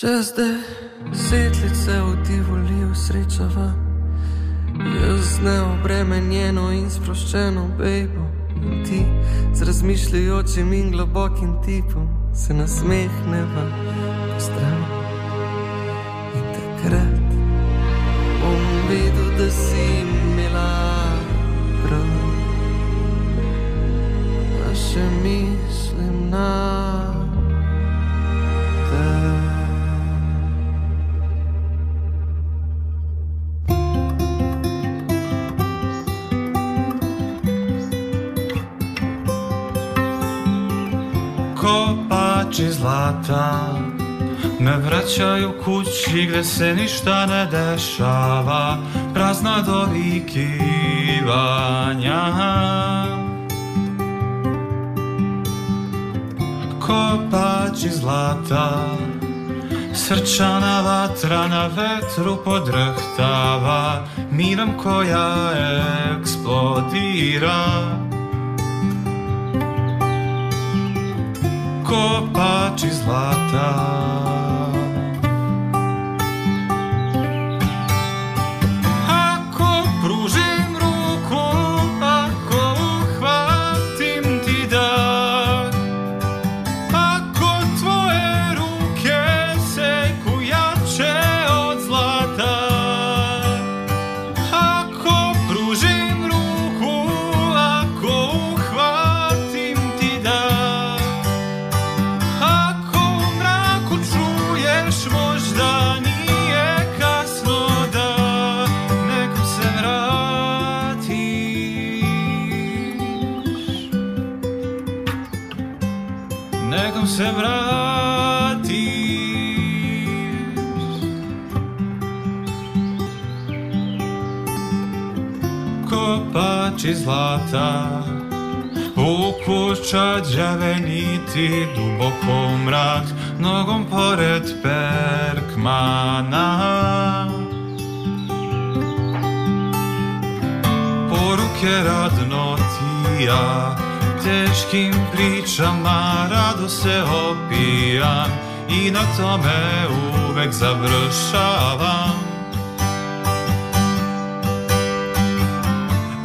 Čez deset let se v divoli usrečava, jaz neobremenjeno in sproščeno bejbo. In ti z razmišljajočim in globokim tipom se nasmehneva po stran. In takrat bom vedel, da si imela prav, pa še mislim na. nigde se ništa ne dešava Prazna dovikivanja Kopači zlata Srčana vatra na vetru podrhtava Mirom koja eksplodira Kopači zlata zlata Ukuća đaveniti duboko mrak Nogom pored Berkmana Poruke radnotija Teškim pričama rado se opijam I na tome uvek završavam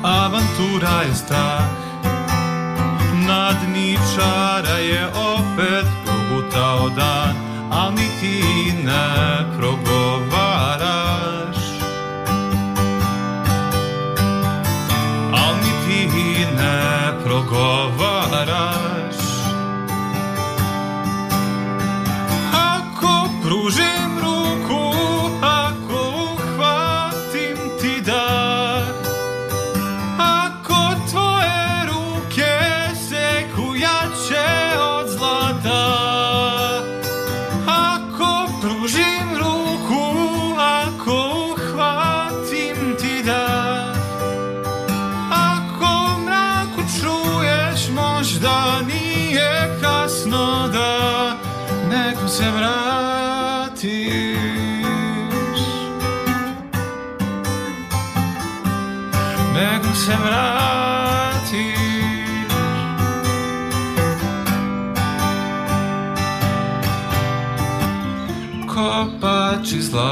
avantura está Na dni čara je opet progutao dan Al niti ne progo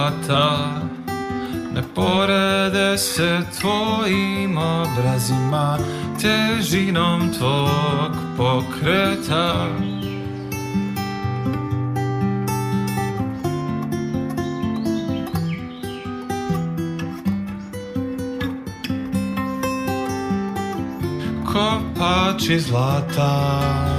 vrata Ne porede se tvojim obrazima Težinom tvog pokreta Kopači zlata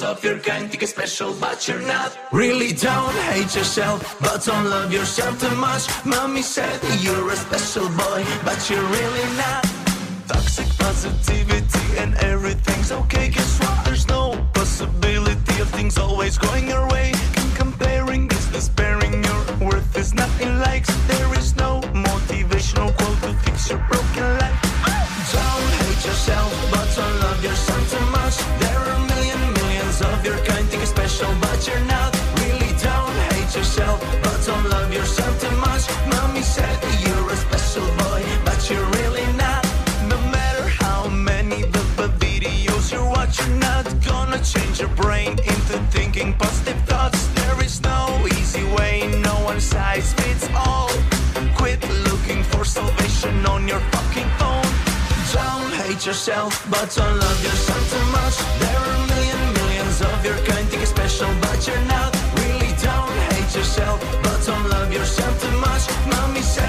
of your kind think you're special but you're not Really don't hate yourself but don't love yourself too much Mommy said you're a special boy but you're really not Toxic positivity and everything's okay Guess what there's no possibility of things always going your way and Comparing is despairing your worth is nothing like. There is no motivational quote to fix your broken life Don't hate yourself but don't love yourself so but you're not. Really don't hate yourself, but don't love yourself too much. Mommy said you're a special boy, but you're really not. No matter how many the videos you watch, you're not gonna change your brain into thinking positive thoughts. There is no easy way, no one size fits all. Quit looking for salvation on your fucking phone. Don't hate yourself, but don't love yourself too much. There are million millions of your kind. Think so but you're not. Really don't hate yourself, but don't love yourself too much. Mommy said.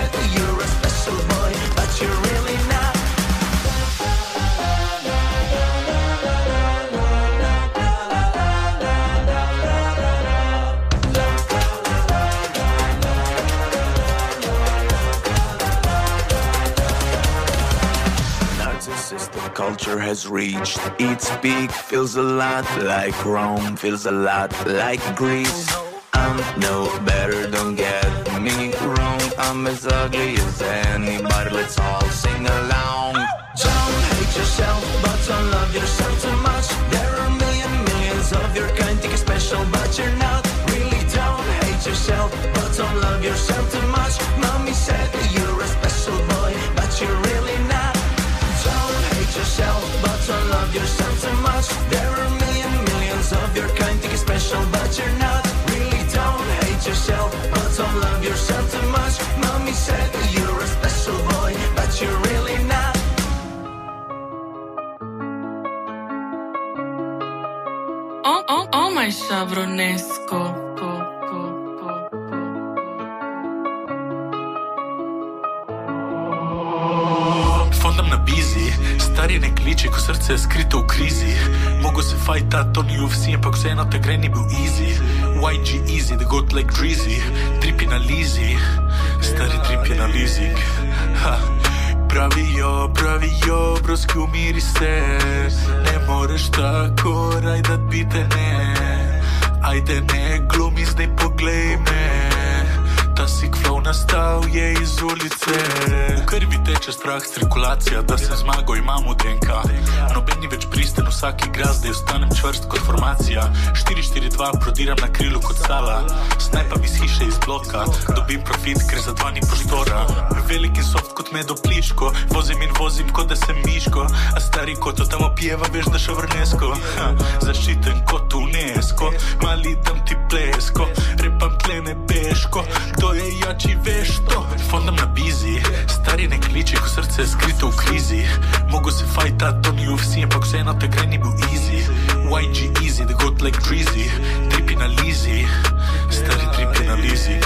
culture has reached its peak. Feels a lot like Rome, feels a lot like Greece. I'm no better, don't get me wrong. I'm as ugly as anybody, let's all sing along. Don't hate yourself, but don't love yourself too much. There are a million millions of your kind, think you're special, but you're not. Really don't hate yourself, but don't love yourself too much. Mommy much. There are a million millions of your kind, think you're special, but you're not. Really don't hate yourself, but do love yourself too much. Mommy said you're a special boy, but you're really not. Oh, oh, oh, my Chavronesco. Srce ne kliče, ko srce je skrito v krizi. Mogo se fajta, to ni UFC, ampak vseeno te gre ni bil easy. YG easy, the goat like greasy. Tripi na lizi, stari tripi na lizi. Pravijo, pravijo, broski umiri se. Ne moreš tako rajdat biti ne. Ajde ne, glumi zdaj poglej me. Ta si kvon nastal je iz ulice. V krvi teče strah, cirkulacija, da se zmago imamo denka. Noben ni več pristen, vsak igra, zdaj ostanem čvrst kot formacija. 4-4-2 prodiram na krilu kot sala, snajpa mi hiše iz bloka, dobim profit, ker za dva ni prostora. Veliki soft kot me do pliško, vozim in vozim kot da sem miško, a stari kot to tamo pijeva, veš da še vrnesko. Zaščiten kot unesko, mali tam ti plesko, repam tle nebeško, kdo je jači veš to. Fondam na bizi, stari ne kliči, ko srce je skrito v krizi. Mogo se fajta, to ni UFC, ampak vseeno te kraj ni bil easy. YG easy, the god like crazy. Tripi na lizi, stari tripi na lizi.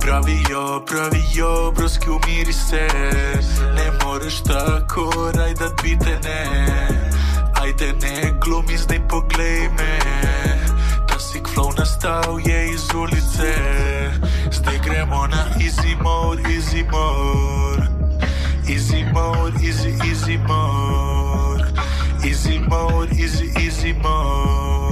Pravijo, pravijo, broski umiri se. Ne moreš tako raj da bite ne. Ajde ne glumi, zdaj poglej me. Ta sick flow nastal je iz ulice. Stay cremona, easy mode, easy mode. Easy mode, easy, easy mode. Easy mode, easy, easy mode.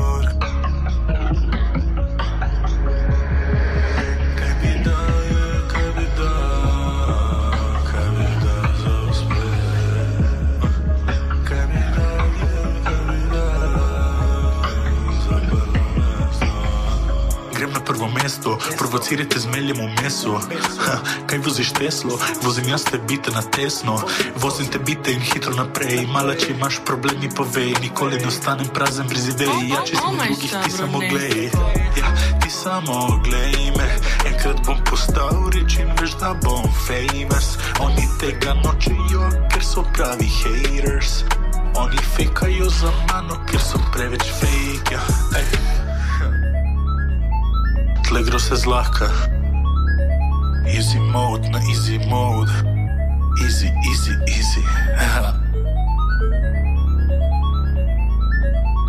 grem na prvo mesto, provocirate z meljem v mesu. Ha, kaj voziš teslo, vozim jaz te bite na tesno, vozim te bite in hitro naprej. Mala, če imaš problemi, povej, nikoli ne ostanem prazen pri zidej. Ja, če sem drugih, ti samo glej. Ja, ti samo glej me, enkrat bom postal reči, veš, da bom famous. Oni tega nočijo, ker so pravi haters. Oni fekajo za mano, ker so preveč fake. Ja. Alegro se zlaka Easy mode na easy mode Easy, easy, easy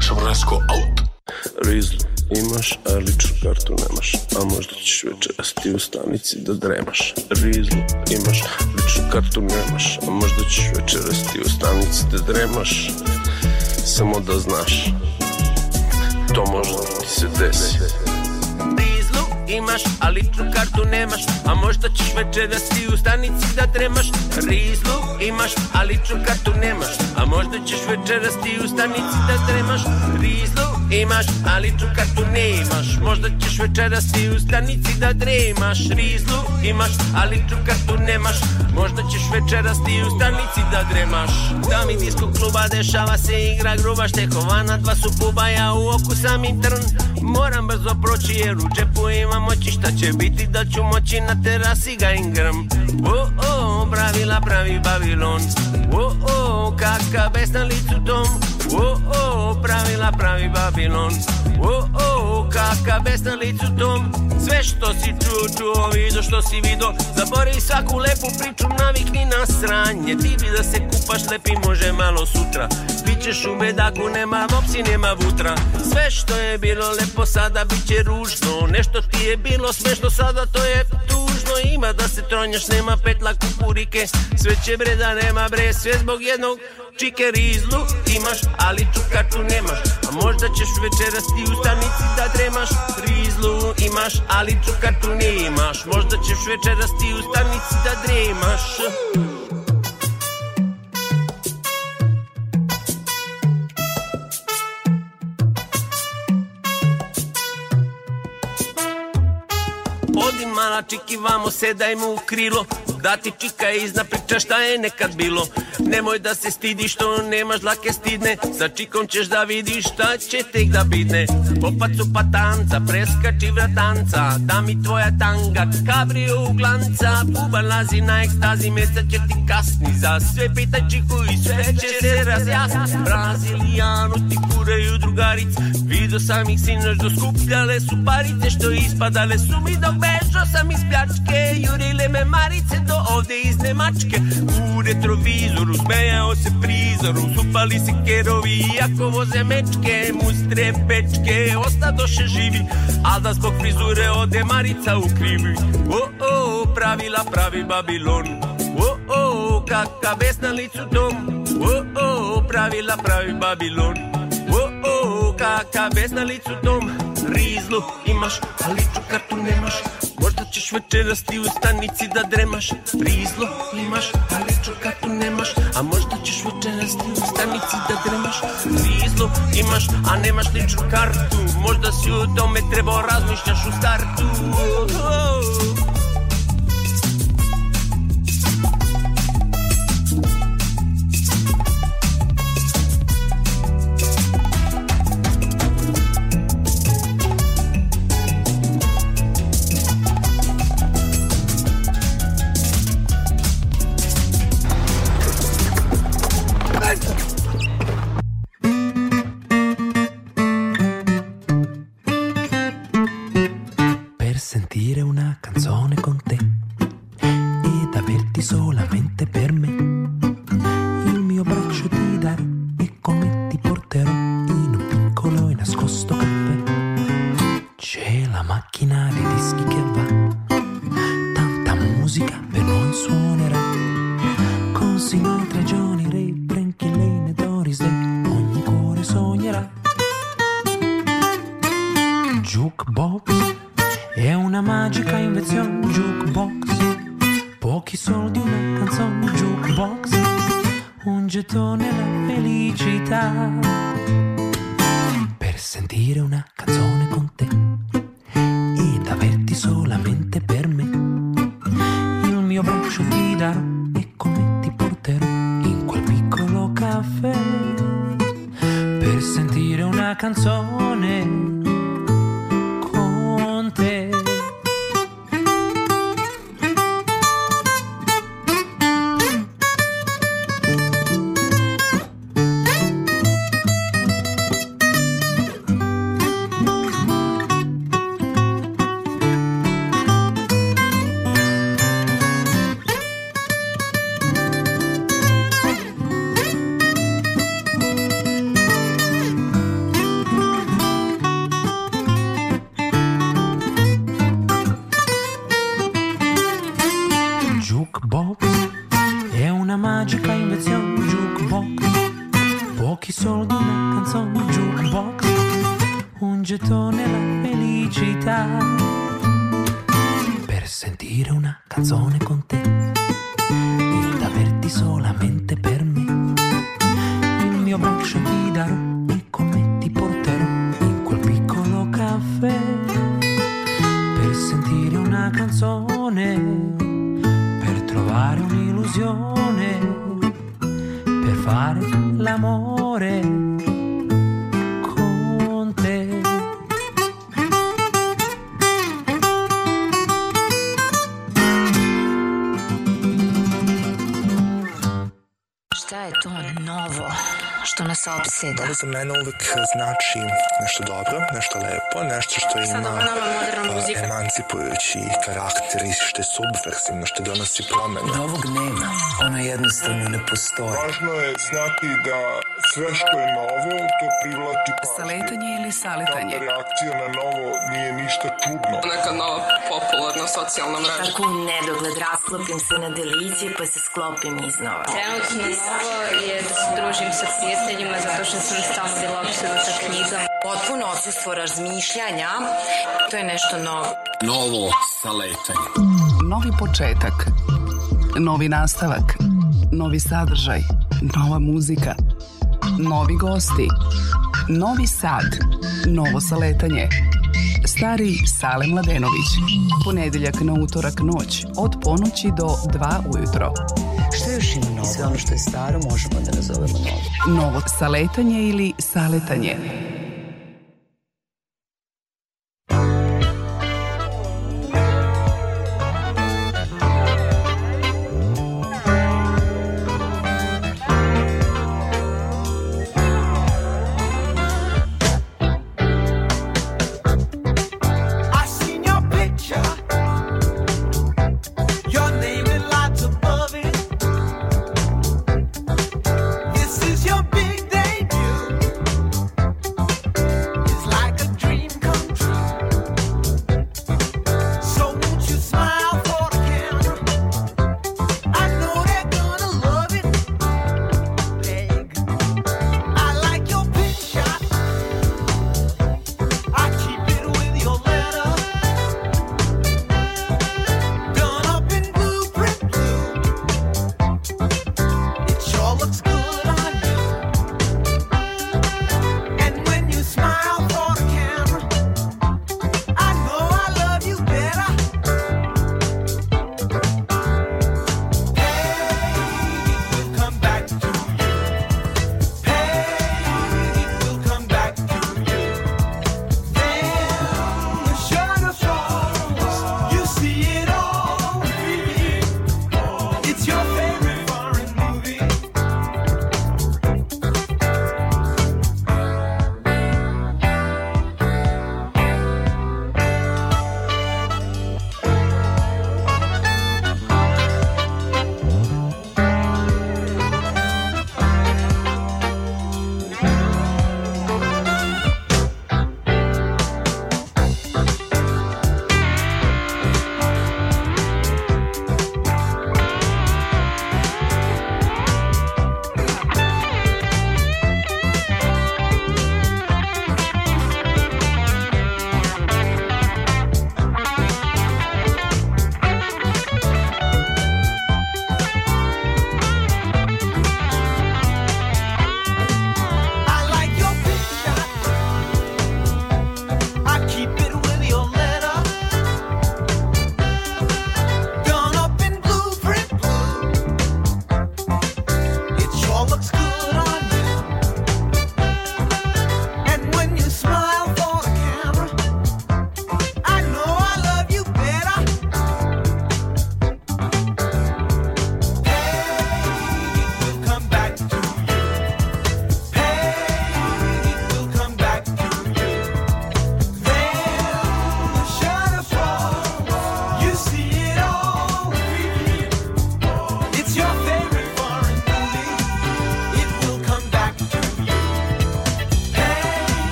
Šabransko [laughs] out Rizl imaš, a ličnu kartu nemaš A možda ćeš večeras ti u stanici da dremaš Rizl imaš, ličnu kartu nemaš A možda ćeš večeras ti u stanici da dremaš Samo da znaš To možda ti se desi imaš, a ličnu kartu nemaš A možda ćeš večeras ti u stanici da dremaš Rizlu imaš, a ličnu kartu nemaš A možda ćeš večeras ti u stanici da dremaš Rizlu imaš, ali tu kartu nemaš Možda ćeš večeras i u stanici da dremaš Rizlu imaš, ali tu kartu nemaš Možda ćeš večeras ti u stanici da dremaš Da mi disco kluba dešava se igra gruba Štekovana dva su puba ja u oku sam i Moram brzo proći jer u džepu imam moći Šta će biti da ću moći na terasi ga ingram O, o, pravila pravi Babilon O, o, kaka bez na licu dom O, o, pravila pravi Babilon O, o, kaka bes na licu tom Sve što si čuo, čuo, vidio što si vidio Zabori svaku lepu priču, navikni na sranje Ti bi da se kupaš lepi, može malo sutra Bićeš u bedaku, nema vopsi, nema vutra Sve što je bilo lepo sada biće ružno Nešto ti je bilo smešno, sada to je tu ima da se tronjaš Nema petla kukurike Sve će bre da nema bre Sve zbog jednog čike rizlu imaš Ali čukaču nemaš A možda ćeš večeras ti u stanici da dremaš Rizlu imaš Ali čukaču nemaš Možda ćeš večeras ti u stanici da dremaš Odi mala čiki, vamo, sedaj u krilo Da ti čika izna priča šta je nekad bilo Nemoj da se stidi što nemaš dlake stidne Sa čikom ćeš da vidiš šta će tek da bidne Popacu patanca, preskači vratanca Da mi tvoja tanga, kabrio u glanca Buban lazi na ekstazi, mesa će ti kasni Za sve pitaj čiku i sve će se razjasni Brazilijanu ti kuraju drugaric Vidio sam ih sinoć do skupljale su parice Što ispadale su mi dok bežao sam iz pljačke Jurile me marice do ovde iz Nemačke U retrovizoru smejao se prizoru Supali se kerovi iako voze mečke Mustre pečke ostadoše živi A da zbog frizure ode Marica u krivi O, o, pravila pravi Babilon O, o, kaka bes na licu dom O, o, pravila pravi Babilon O, o, kaka bes na licu dom Rizlu imaš, a liču kartu nemaš Možda ćeš večeras ti u stanici da dremaš Prizlo imaš, ali čokatu nemaš A možda ćeš večeras ti u stanici da dremaš Prizlo imaš, a nemaš ličnu kartu Možda si u tome trebao razmišljaš u startu oh, oh. beseda. Dobro da za mene uvek znači nešto dobro, nešto lepo, nešto što ima uh, emancipujući karakter i što je subversivno, što donosi promene. Da ovog nema, ono jednostavno ne postoji. Važno je znati da Sve što je novo, to privlači pažnju. Saletanje ili saletanje? Taka reakcija na novo nije ništa čudno. Neka nova popularna socijalna mreža. Tako u nedogled rasklopim se na deliće pa se sklopim iznova. Trenutno novo je da se družim sa prijateljima zato što sam stalno bila opsedna sa knjigama. Potpuno odsustvo razmišljanja, to je nešto novo. Novo saletanje. Novi početak. Novi nastavak. Novi sadržaj. Nova muzika Novi gosti. Novi Sad. Novo saletanje. Stari Sale Mladenović. Ponedeljak na utorak noć od ponoći do 2 ujutro. Što još ima novo? Sve ono što je staro možemo da nazovemo novo. Novo saletanje ili saletanje.